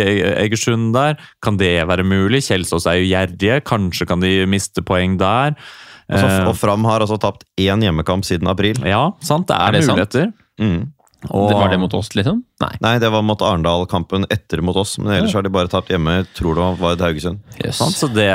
Egersund der. Kan det være mulig? Kjelsås er jo gjerrige. Kanskje kan de miste poeng der. Altså, og Fram har altså tapt én hjemmekamp siden april. ja, sant. Det er, Er det sant? muligheter. Mm. Og- Var det mot oss, liksom? Nei. Nei, det var mot Arendal-kampen etter mot oss, men ellers har de bare tapt hjemme. Tror det var et Haugesund. Yes. Så det,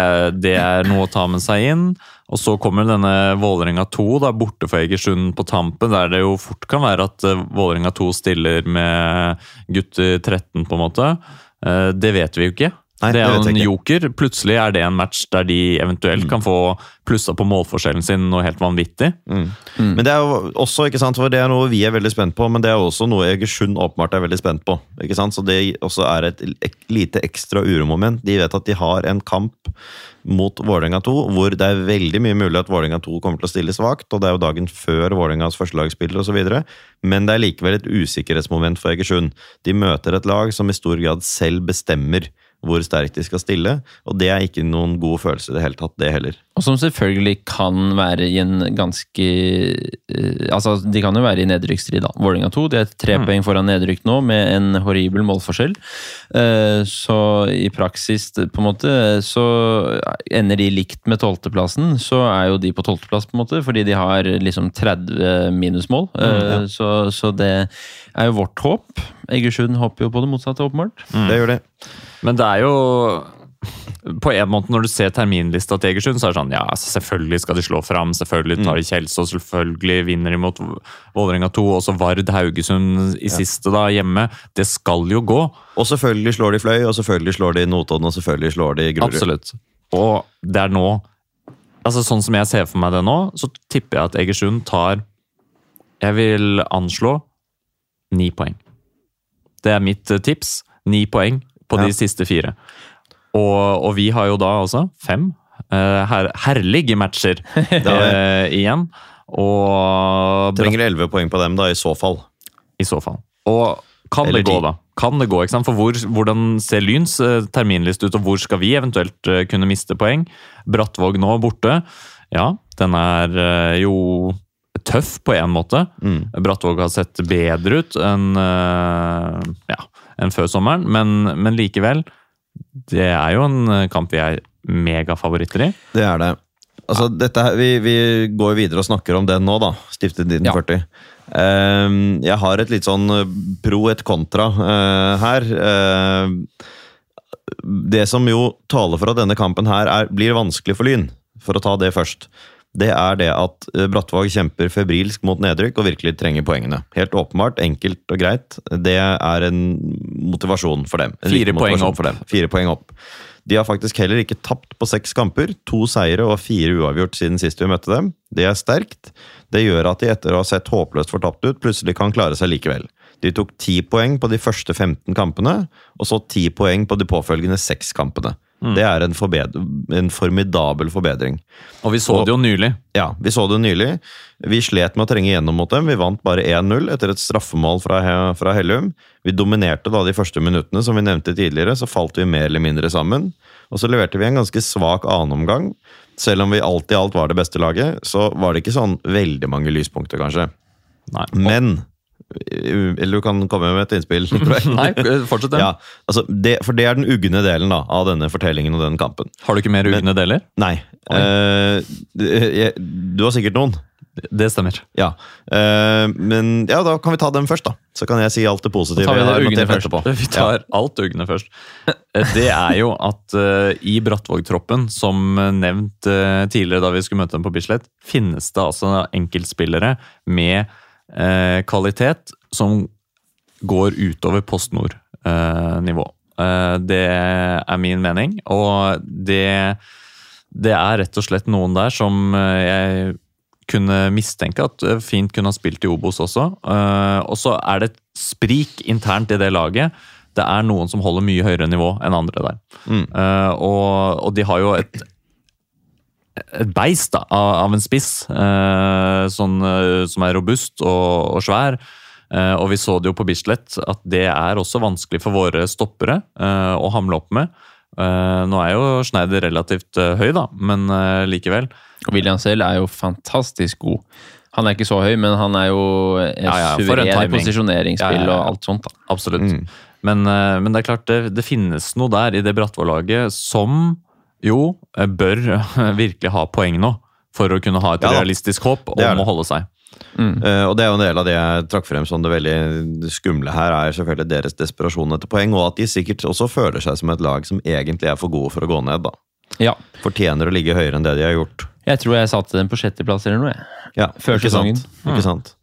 det er noe å ta med seg inn. Og så kommer denne Vålerenga 2 da, borte for Egersund på tampen, der det jo fort kan være at eh, Vålerenga 2 stiller med gutter 13, på en måte. Eh, Det vet vi jo ikke. Nei, det er jo en joker. Plutselig er det en match der de eventuelt kan få plussa på målforskjellen sin noe helt vanvittig. Mm. Men det er jo også, ikke sant, for det er noe vi er veldig spent på, men det er også noe Egersund åpenbart er veldig spent på. ikke sant? Så det også er et lite ekstra uromoment. De vet at de har en kamp mot Vålerenga 2, hvor det er veldig mye mulig at Vålerenga 2 kommer til å stille svakt, og det er jo dagen før Vålerengas førstelagsspiller osv., men det er likevel et usikkerhetsmoment for Egersund. De møter et lag som i stor grad selv bestemmer hvor sterkt de skal stille, og det er ikke noen god følelse i det hele tatt, det heller. Og som selvfølgelig kan være i en ganske eh, Altså, de kan jo være i nedrykksstrid, da. Vålerenga 2 de er tre Mm. poeng foran nedrykk nå, med en horribel målforskjell. Eh, Så i praksis, på en måte, så ender de likt med tolvteplassen. Så er jo de på tolvteplass, på en måte, fordi de har liksom 30 minusmål. Eh, Så, så det er jo vårt håp. Egersund håper jo på det motsatte, åpenbart. Det gjør de. Men det er jo på en måte Når du ser terminlista til Egersund, så er det sånn ja, altså, selvfølgelig skal de slå fram. Selvfølgelig tar de Kjelsås, selvfølgelig vinner de mot Vålerenga 2. Også Vard Haugesund i siste da, hjemme. Det skal jo gå. Og selvfølgelig slår de Fløy, og selvfølgelig slår de Notodden, og selvfølgelig slår de Grorud. Absolutt. Og det er nå altså Sånn som jeg ser for meg det nå, så tipper jeg at Egersund tar Jeg vil anslå ni poeng. Det er mitt eh, tips. Ni poeng på Ja. de siste fire. Og, og vi har jo da også fem uh, her, herlige matcher uh, igjen. Og Trenger 11 poeng på dem, da, i så fall. i så fall. Og kan Eller det gå, da? Kan det gå, ikke sant? For hvor, Hvordan ser Lyns uh, terminliste ut, og hvor skal vi eventuelt uh, kunne miste poeng? Brattvåg nå borte. Ja, den er uh, jo tøff på en måte. Mm. Brattvåg har sett bedre ut enn eh, ja, en før sommeren, men, men likevel. Det er jo en eh, kamp vi er megafavoritter i. Det er det. Altså, dette her, vi, vi går videre og snakker om den nå, da. Stiftet 1940. Ehm, jeg har et litt sånn eh, pro et kontra eh, her. Ehm, det som jo taler for at denne kampen her er, blir vanskelig for Lyn, for å ta det først, det er det at eh, Brattvåg kjemper febrilsk mot nedrykk og virkelig trenger poengene. Helt åpenbart, enkelt og greit. Det er en motivasjon for dem. Fire poeng opp. For dem. Fire poeng opp. De har faktisk heller ikke tapt på seks kamper. To seire og fire uavgjort siden sist vi møtte dem. Det er sterkt. Det gjør at de etter å ha sett håpløst fortapt ut, plutselig kan klare seg likevel. De tok ti poeng på de første 15 kampene, og så ti poeng på de påfølgende seks kampene. Det er en, en formidabel forbedring. Og vi så Og- det jo nylig. Ja, vi så det nylig. Vi slet med å trenge gjennom mot dem. Vi vant bare 1-0 etter et straffemål fra, fra Hellum. Vi dominerte da de første minuttene, som vi nevnte tidligere. Så falt vi mer eller mindre sammen. Og så leverte vi en ganske svak annenomgang. Selv om vi alt i alt var det beste laget, så var det ikke sånn veldig mange lyspunkter, kanskje. Nei, Men Eller du kan komme med et innspill. Nei fortsett. Ja, altså det, for det er den ugne delen da, av denne fortellingen og denne kampen. Har du ikke mer ugne deler? Nei. Uh, jeg- du har sikkert noen. Det stemmer. Ja, Uh, men ja, da kan vi ta dem først, da. Så kan jeg si alt det positive. Da tar vi det ugne først. Vi tar alt ugne først. Det er jo at uh, i Brattvåg-troppen, som nevnt uh, tidligere da vi skulle møte dem på Bislett, finnes det altså enkeltspillere med eh, kvalitet som går utover Post Nord-nivå. det er min mening, og det, det er rett og slett noen der som eh, jeg kunne mistenke at eh, fint kunne ha spilt i Obos også. Eh, og så er det et sprik internt i det laget. Det er noen som holder mye høyere nivå enn andre der. Mm. Eh, og, og de har jo et et beist da, av, av en spiss. eh, sånn, eh, som er robust og, og svær. Eh, og vi så det jo på Bislett at det er også vanskelig for våre stoppere eh, å hamle opp med. Eh, nå er jo Schneider relativt eh, høy, da, men eh, likevel. Og William selv er jo fantastisk god. Han er ikke så høy, men han er jo eh, Ja, ja, for en suveren posisjoneringsspill Ja, ja, ja. og alt sånt. da. Absolutt. Mm. Men, men det er klart, det, det finnes noe der i det Brattvåg-laget som jo bør virkelig ha poeng nå. For å kunne ha et Ja realistisk håp om det. å holde seg. Eh, og det er jo en del av det jeg trakk frem som det veldig skumle her, er selvfølgelig deres desperasjon etter poeng, og at de sikkert også føler seg som et lag som egentlig er for gode for å gå ned. da. Ja. Fortjener å ligge høyere enn det de har gjort. Jeg tror jeg satte den på sjetteplass eller noe. jeg. Ja, Før ikke sesongen. Sant? Ikke sant.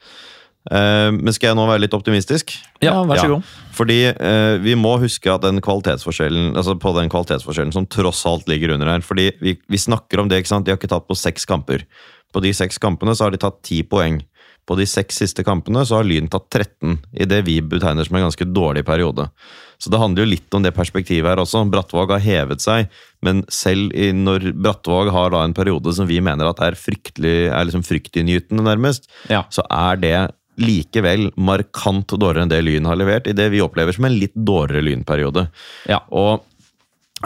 Eh, men skal jeg nå være litt optimistisk? Ja, vær så Ja. god. Fordi eh, vi må huske at den kvalitetsforskjellen altså på den kvalitetsforskjellen som tross alt ligger under her. Fordi vi, vi snakker om det, ikke sant? De har ikke tatt på seks kamper. På de seks kampene så har de tatt ti poeng. På de seks siste kampene så har Lyn tatt 13, i det vi betegner som en ganske dårlig periode. Så det handler jo litt om det perspektivet her også. Brattvåg har hevet seg, men selv i, når Brattvåg har da en periode som vi mener at er er liksom fryktinngytende, nærmest, Ja. så er det likevel markant dårligere enn det Lyn har levert, i det vi opplever som en litt dårligere Lynperiode. Ja. Og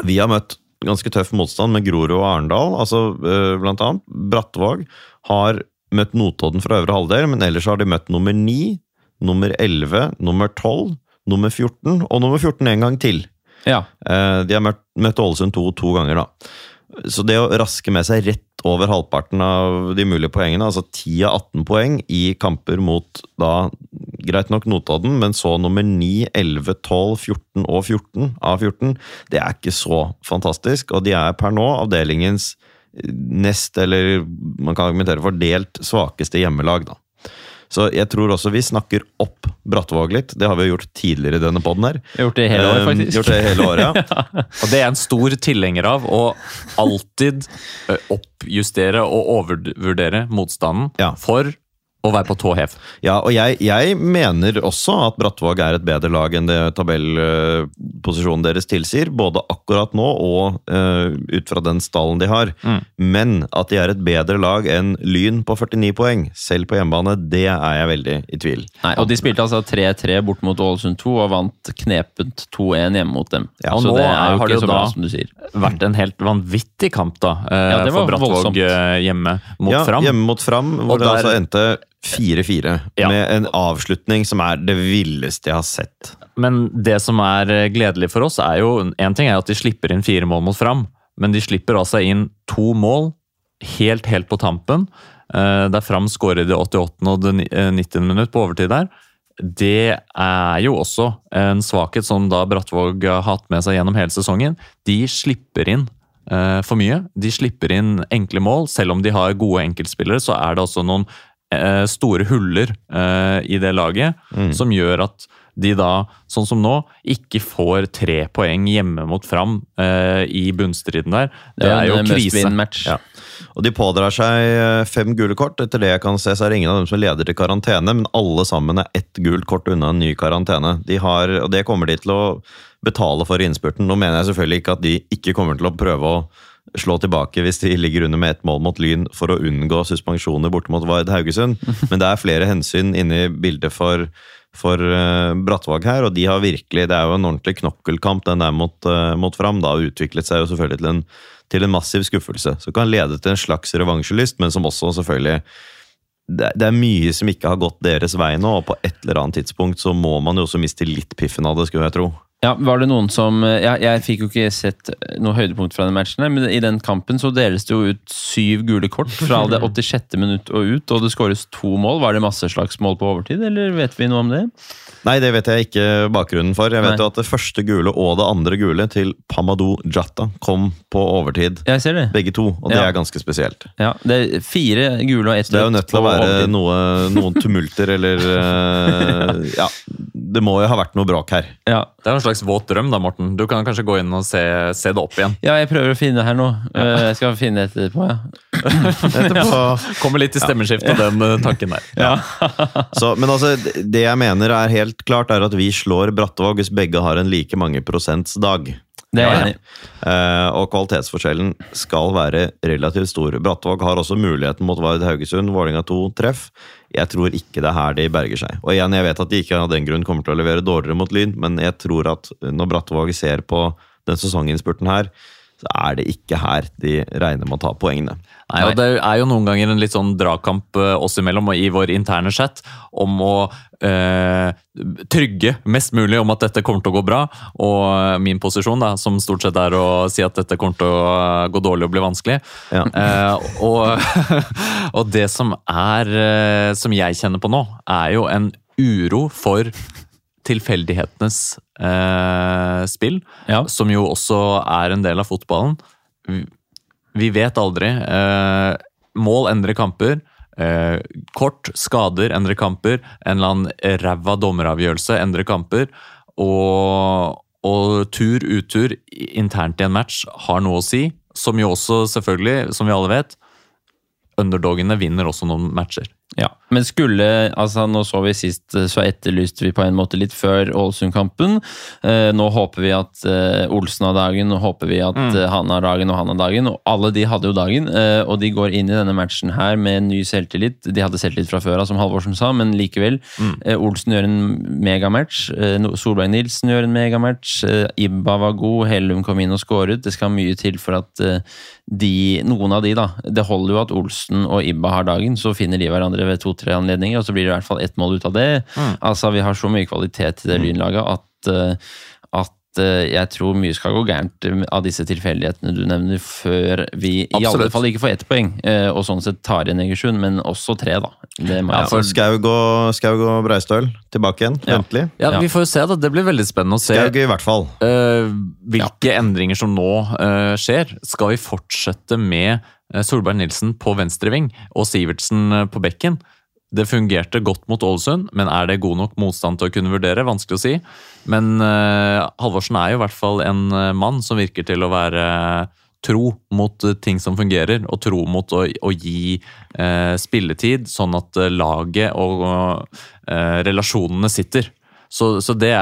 vi har møtt ganske tøff motstand med Grorud og Arendal, altså øh, blant annet. Brattvåg har møtt Notodden fra øvre halvdel, men ellers har de møtt nummer 9, nummer 11, nummer 12, nummer 14 og nummer 14 en gang til. ja. Eh, De har møtt, møtt Ålesund to to ganger, da. Så det å raske med seg rett over halvparten av de mulige poengene, altså 10 av 18 poeng i kamper mot da greit nok Notodden, men så nummer 9, 11, 12, 14 og 14 av 14, det er ikke så fantastisk. Og de er per nå avdelingens nest, eller man kan argumentere for delt svakeste hjemmelag, da. Så jeg tror også vi snakker opp Brattvåg litt. Det har vi jo gjort tidligere i denne poden her. Gjort det hele året, Eh, faktisk. Gjort det hele året, ja. Og det er jeg en stor tilhenger av. Å alltid oppjustere og overvurdere motstanden Ja. for å være på tå hev. Ja, og jeg, jeg mener også at Brattvåg er et bedre lag enn det tabellposisjonen deres tilsier. Både akkurat nå og uh, ut fra den stallen de har. Mm. Men at de er et bedre lag enn Lyn på 49 poeng, selv på hjemmebane, det er jeg veldig i tvil. Nei, og de spilte altså 3-3 bort mot Ålesund 2 og vant knepent 2-1 hjemme mot dem. Ja, og så nå det er jo ikke så bra da- som du sier. Vært en helt vanvittig kamp, da. uh, Ja, det var for Brattvåg voldsomt. eh, hjemme mot ja, Fram. Hjemme mot Fram, hvor Og det der- altså endte 4-4. Ja. Med en avslutning som er det villeste jeg har sett. Men det som er eh, gledelig for oss, er jo En ting er at de slipper inn fire mål mot Fram, men de slipper altså inn to mål helt, helt på tampen. eh, Der Fram skårer i det 88. og det eh, 90. minutt på overtid der. Det er jo også en svakhet som da Brattvåg har hatt med seg gjennom hele sesongen. De slipper inn eh, for mye. De slipper inn enkle mål. Selv om de har gode enkeltspillere, så er det også noen eh, store huller eh, i det laget som gjør at de da, sånn som nå, ikke får tre poeng hjemme mot Fram eh, i bunnstriden der. Det, er jo krise. Ja. Og de pådrar seg eh, fem gule kort. Etter det jeg kan se, så er det ingen av dem som leder til karantene, men alle sammen er ett gult kort unna en ny karantene. De har, og det kommer de til å betale for i innspurten. Nå mener jeg selvfølgelig ikke at de ikke kommer til å prøve å slå tilbake hvis de ligger under med ett mål mot Lyn for å unngå suspensjoner borte mot Vard Haugesund, men det er flere hensyn inne i bildet for for uh, Brattvåg her, og de har virkelig Det er jo en ordentlig knokkelkamp, den der mot, uh, mot Fram. da, Utviklet seg jo selvfølgelig til en, til en massiv skuffelse. Som kan lede til en slags revansjelyst, men som også selvfølgelig det, det er mye som ikke har gått deres vei nå, og på et eller annet tidspunkt så må man jo også miste litt piffen av det, skulle jeg tro. Ja, var det noen som ja, Jeg fikk jo ikke sett noe høydepunkt fra den matchen, men i den kampen så deles det jo ut syv gule kort fra det 86. minutt og ut, og det skåres to mål. Var det masseslagsmål på overtid, eller vet vi noe om det? Nei, det vet jeg ikke bakgrunnen for. Jeg vet Nei. jo at det første gule og det andre gule til Pamadou Jatta kom på overtid. Jeg ser det. Begge to, og det Ja. er ganske spesielt. Ja, det er fire gule og ett Det er jo nødt til å være noe, noen tumulter eller eh, Ja, det må jo ha vært noe bråk her. Ja. Det er en slags våt drøm, da, Morten. Du kan kanskje gå inn og se, se det opp igjen. ja, jeg prøver å finne det her nå. Eh, Jeg skal finne det etterpå, ja. Etterpå. Kommer litt i stemmeskiftet, den eh, tanken der. Så, men altså, det jeg mener er helt klart, er at vi slår Brattvåg hvis begge har en like mange prosents dag. Det er jeg. Eh, og kvalitetsforskjellen skal være relativt stor. Brattvåg har også muligheten mot Vard Haugesund, Vålinga 2 treff. Jeg tror ikke det er her de berger seg. Og igjen, jeg vet at de ikke av den grunn kommer til å levere dårligere mot Lyn, men jeg tror at når Brattvåg ser på den sesonginnspurten her, så er det ikke her de regner med å ta poengene. Nei, og Det er jo noen ganger en litt sånn dragkamp eh, oss imellom og i vår interne chat om å eh, trygge mest mulig om at dette kommer til å gå bra. Og min posisjon, da, som stort sett er å si at dette kommer til å gå dårlig og bli vanskelig. Ja. Eh, og, og det som er eh, Som jeg kjenner på nå, er jo en uro for tilfeldighetenes eh, spill Ja. som jo også er en del av fotballen. Vi- Vi vet aldri. Eh, mål endrer kamper. Eh, kort, skader endrer kamper. En eller annen ræva dommeravgjørelse endrer kamper. Og, og tur, utur internt i en match har noe å si. Som jo også, selvfølgelig, som vi alle vet, underdogene vinner også noen matcher. Ja, Men skulle altså Nå så vi sist, så etterlyste vi på en måte litt før Ålesund-kampen. Eh, nå håper vi at eh, Olsen har dagen, nå håper vi at mm. han har dagen og han har dagen. Og alle de hadde jo dagen, eh, og de går inn i denne matchen her med ny selvtillit. De hadde selvtillit fra før av, som Halvorsen sa, men likevel. Eh, Olsen gjør en megamatch. Eh, Solberg Nilsen gjør en megamatch. Eh, Ibba var god, Hellum kom inn og skåret. Det skal mye til for at eh, de, noen av de, da Det holder jo at Olsen og Ibba har dagen, så finner de hverandre ved to-tre anledninger, og så blir det i hvert fall ett mål ut av det. Altså, Vi har så mye kvalitet i det lynlaget at, eh, at eh, jeg tror mye skal gå gærent eh, av disse tilfeldighetene du nevner, før vi i alle fall ikke får ett poeng, eh, og sånn sett tar igjen Egersund, men også tre, da. Det må Ja, jeg for. Skaug og, Skaug og Breistøl tilbake igjen, Ja. ventelig. Ja, Ja. Vi får jo se, da. Det blir veldig spennende å se. Skaug i hvert fall. Uh, hvilke endringer som nå uh, skjer. Skal vi fortsette med Solberg Nilsen på venstreving og Sivertsen eh, på bekken? Det fungerte godt mot Ålesund, men er det god nok motstand til å kunne vurdere? Vanskelig å si. Men uh, Halvorsen er jo i hvert fall en eh, mann som virker til å være tro mot eh, ting som fungerer, og tro mot å, å gi uh, spilletid, sånn at eh, laget og uh, relasjonene sitter. Så, så det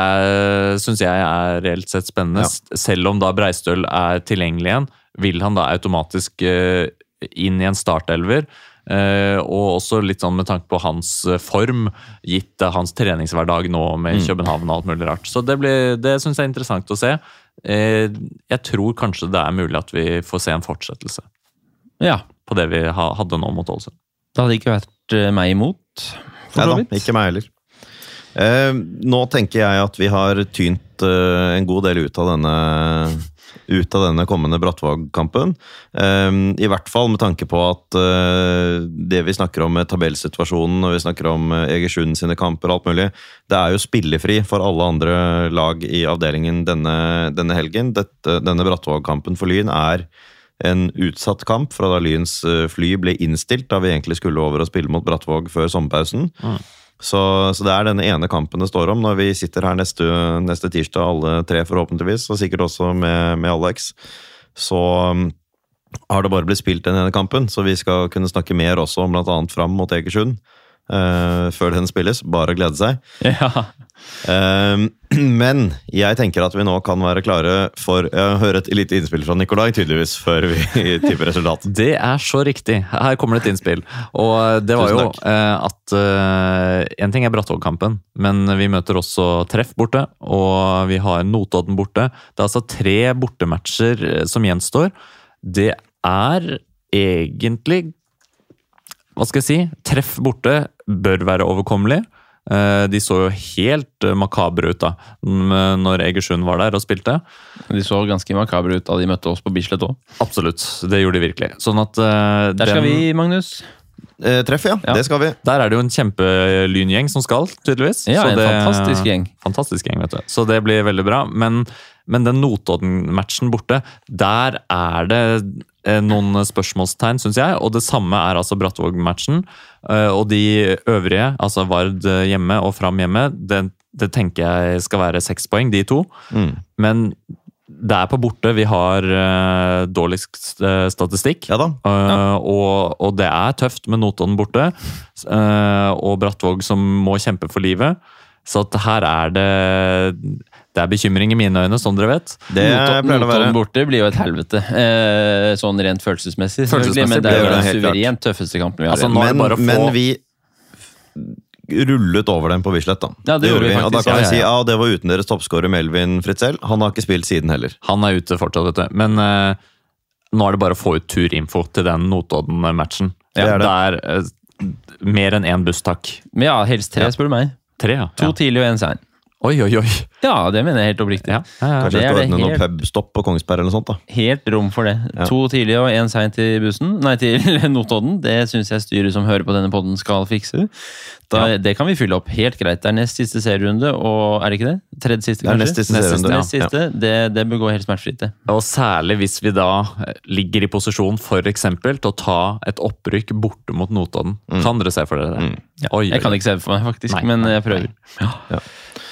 syns jeg er reelt sett spennende. Ja. Selv om da Breistøl er tilgjengelig igjen, vil han da automatisk eh, inn i en startelver. Eh, og også litt sånn med tanke på hans eh, form, gitt eh, hans treningshverdag nå med København og alt mulig rart. Så det, blir- det syns jeg er interessant å se. Eh, jeg tror kanskje det er mulig at vi får se en fortsettelse Ja. på det vi ha, hadde nå mot Ålesund. Det hadde ikke vært meg imot, for Nei så da, ikke meg heller. Eh, nå tenker jeg at vi har tynt eh, en god del ut av denne ut av denne kommende Brattvåg-kampen. Eh, I hvert fall med tanke på at eh, det vi snakker om med tabellsituasjonen, og vi snakker om eh, Egersund sine kamper og alt mulig, det er jo spillefri for alle andre lag i avdelingen denne, denne helgen. Dette, denne Brattvåg-kampen for Lyn er en utsatt kamp fra da Lyns fly ble innstilt, da vi egentlig skulle over og spille mot Brattvåg før sommerpausen. Så, så det er denne ene kampen det står om når vi sitter her neste, neste tirsdag, alle tre forhåpentligvis, og sikkert også med, med Alex. Så um, har det bare blitt spilt den ene kampen, så vi skal kunne snakke mer også om bl.a. fram mot Egersund. Uh, før den spilles. Bare glede seg. Ja. Eh, men jeg tenker at vi nå kan være klare for Jeg hører et lite innspill fra Nikolai, tydeligvis, før vi tipper resultat. Det er så riktig. Her kommer det et innspill. Og det var jo eh, at eh, En ting er Brattvåg-kampen, men vi møter også Treff borte, og vi har Notodden borte. Det er altså tre bortematcher eh, som gjenstår. Det er egentlig Hva skal jeg si? Treff borte bør være overkommelig. Eh, De så jo helt eh, makabre ut da, når Egersund var der og spilte. De så ganske makabre ut da de møtte oss på Bislett òg. Absolutt, det gjorde de virkelig. Sånn at eh, Der skal den- vi, Magnus. Eh, treff, ja. Ja. Det skal vi. Der er det jo en kjempelyngjeng som skal, tydeligvis. Ja, Så en det- fantastisk gjeng. Fantastisk gjeng, vet du. Så det blir veldig bra. Men, men den Notodden-matchen borte, der er det noen spørsmålstegn, syns jeg. Og det samme er altså Brattvåg-matchen. Eh, Og de øvrige, altså Vard eh, hjemme og Fram hjemme, det, det tenker jeg skal være seks poeng, de to. Mm. Men det er på borte vi har uh, dårligst uh, statistikk. Ja da. Uh, og, og det er tøft med Notodden borte, uh, og Brattvåg som må kjempe for livet. Så at her er det Det er bekymring i mine øyne, som dere vet. Det Notodden pleier det å være. Notodden borte blir jo et helvete. Eh, sånn rent følelsesmessig. Følelsesmessig men det er jo den suverent tøffeste kampen vi har. Altså, er Men, bare å få- men vi rullet over dem på Bislett, da. Ja, det gjorde vi Og da faktisk. kan vi Ja, ja, si ja. ja, det var uten deres toppskårer Melvin Fritzell. Han har ikke spilt siden heller. Han er ute fortsatt, vet du. Men eh, nå er det bare å få ut turinfo til den Notodden-matchen. Det er det. det er eh, mer enn én buss, takk. Men ja, helst tre, Ja. spør du meg. Tre, ja. To ja. tidlig og én sein. Oi, oi, oi. Ja, det mener jeg helt oppriktig. Ja, ja, ja. Kanskje det skal ordne noen pubstopp på Kongsberg eller noe sånt. da. Helt rom for det. Ja. To tidlig og én seint til bussen. Nei, til Notodden. Det syns jeg styret som hører på denne podden skal fikse. Da, Det kan vi fylle opp helt greit. Det er nest siste serierunde, og er det ikke det? Tredje siste, kanskje? Det er nest siste serierunde. Nest siste. Det, det bør gå helt smertefritt, det. Og særlig hvis vi da eh, ligger i posisjon for eksempel til å ta et opprykk borte mot Notodden. Kan dere se for dere det? Oi, oi, Jeg kan ikke se det for meg, faktisk, Nei, men nei, jeg prøver. Ja.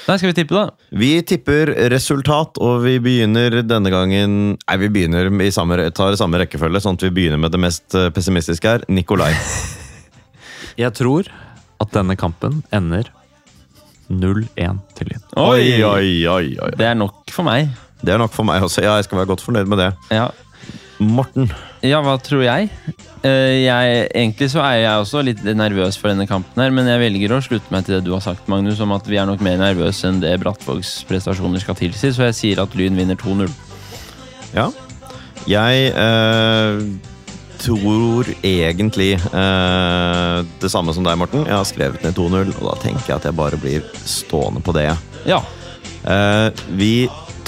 Da skal vi tippe, da. Vi tipper resultat, og vi begynner denne gangen Nei, vi begynner i samme, tar samme rekkefølge, sånn at vi begynner med det mest eh, pessimistiske her. Nikolai. Jeg tror at denne kampen ender 0-1 til Lyn. Oi, oi, oi, oi. Det er nok for meg. Det er nok for meg også. Ja, jeg skal være godt fornøyd med det. Ja, Morten. ja hva tror jeg? Eh, jeg? Egentlig så er jeg også litt nervøs for denne kampen, her, men jeg velger å slutte meg til det du har sagt, Magnus, om at vi er nok mer nervøse enn det Brattvågs prestasjoner skal tilsi, så jeg sier at Lyn vinner 2-0. Ja. Jeg eh, tror egentlig eh, det samme som deg, Morten. Jeg har skrevet ned 2-0, og da tenker jeg at jeg bare blir stående på det. Ja. Eh, vi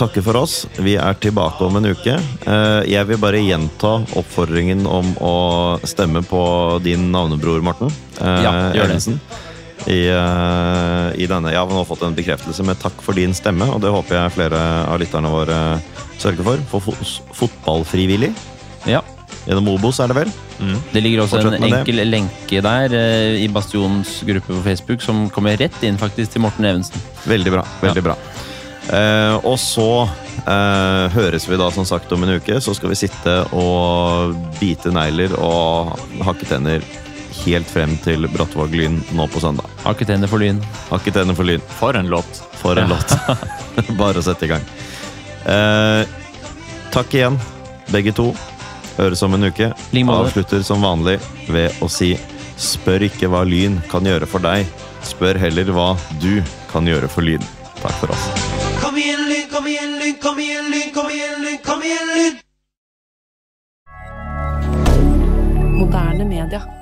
takker for oss. Vi er tilbake om en uke. Eh, jeg vil bare gjenta oppfordringen om å stemme på din navnebror, Morten. Eh, Ja, det. I, eh, I denne. Jeg har nå fått en bekreftelse med takk for din stemme, og det håper jeg flere av lytterne våre sørger for. For fotballfrivillig. ja. Gjennom Obos, er det vel? Det ligger også en enkel det. lenke der i Bastions gruppe på Facebook som kommer rett inn faktisk til Morten Evensen. Veldig bra. veldig bra. Eh, og så eh, høres vi da som sagt om en uke. Så skal vi sitte og bite negler og hakke tenner helt frem til Brattvåg Lyn nå på søndag. Hakke tenner for Lyn. Hakke tenner for Lyn. For en låt. For en låt. Bare å sette i gang. Eh, takk igjen, begge to. Høres om en uke. Avslutter som vanlig ved å si Spør ikke hva Lyn kan gjøre for deg. Spør heller hva du kan gjøre for Lyn. Takk for oss. Kom igjen, Lyn, kom igjen, Lyn, kom igjen, Lyn, kom igjen, Lyn! Moderne media.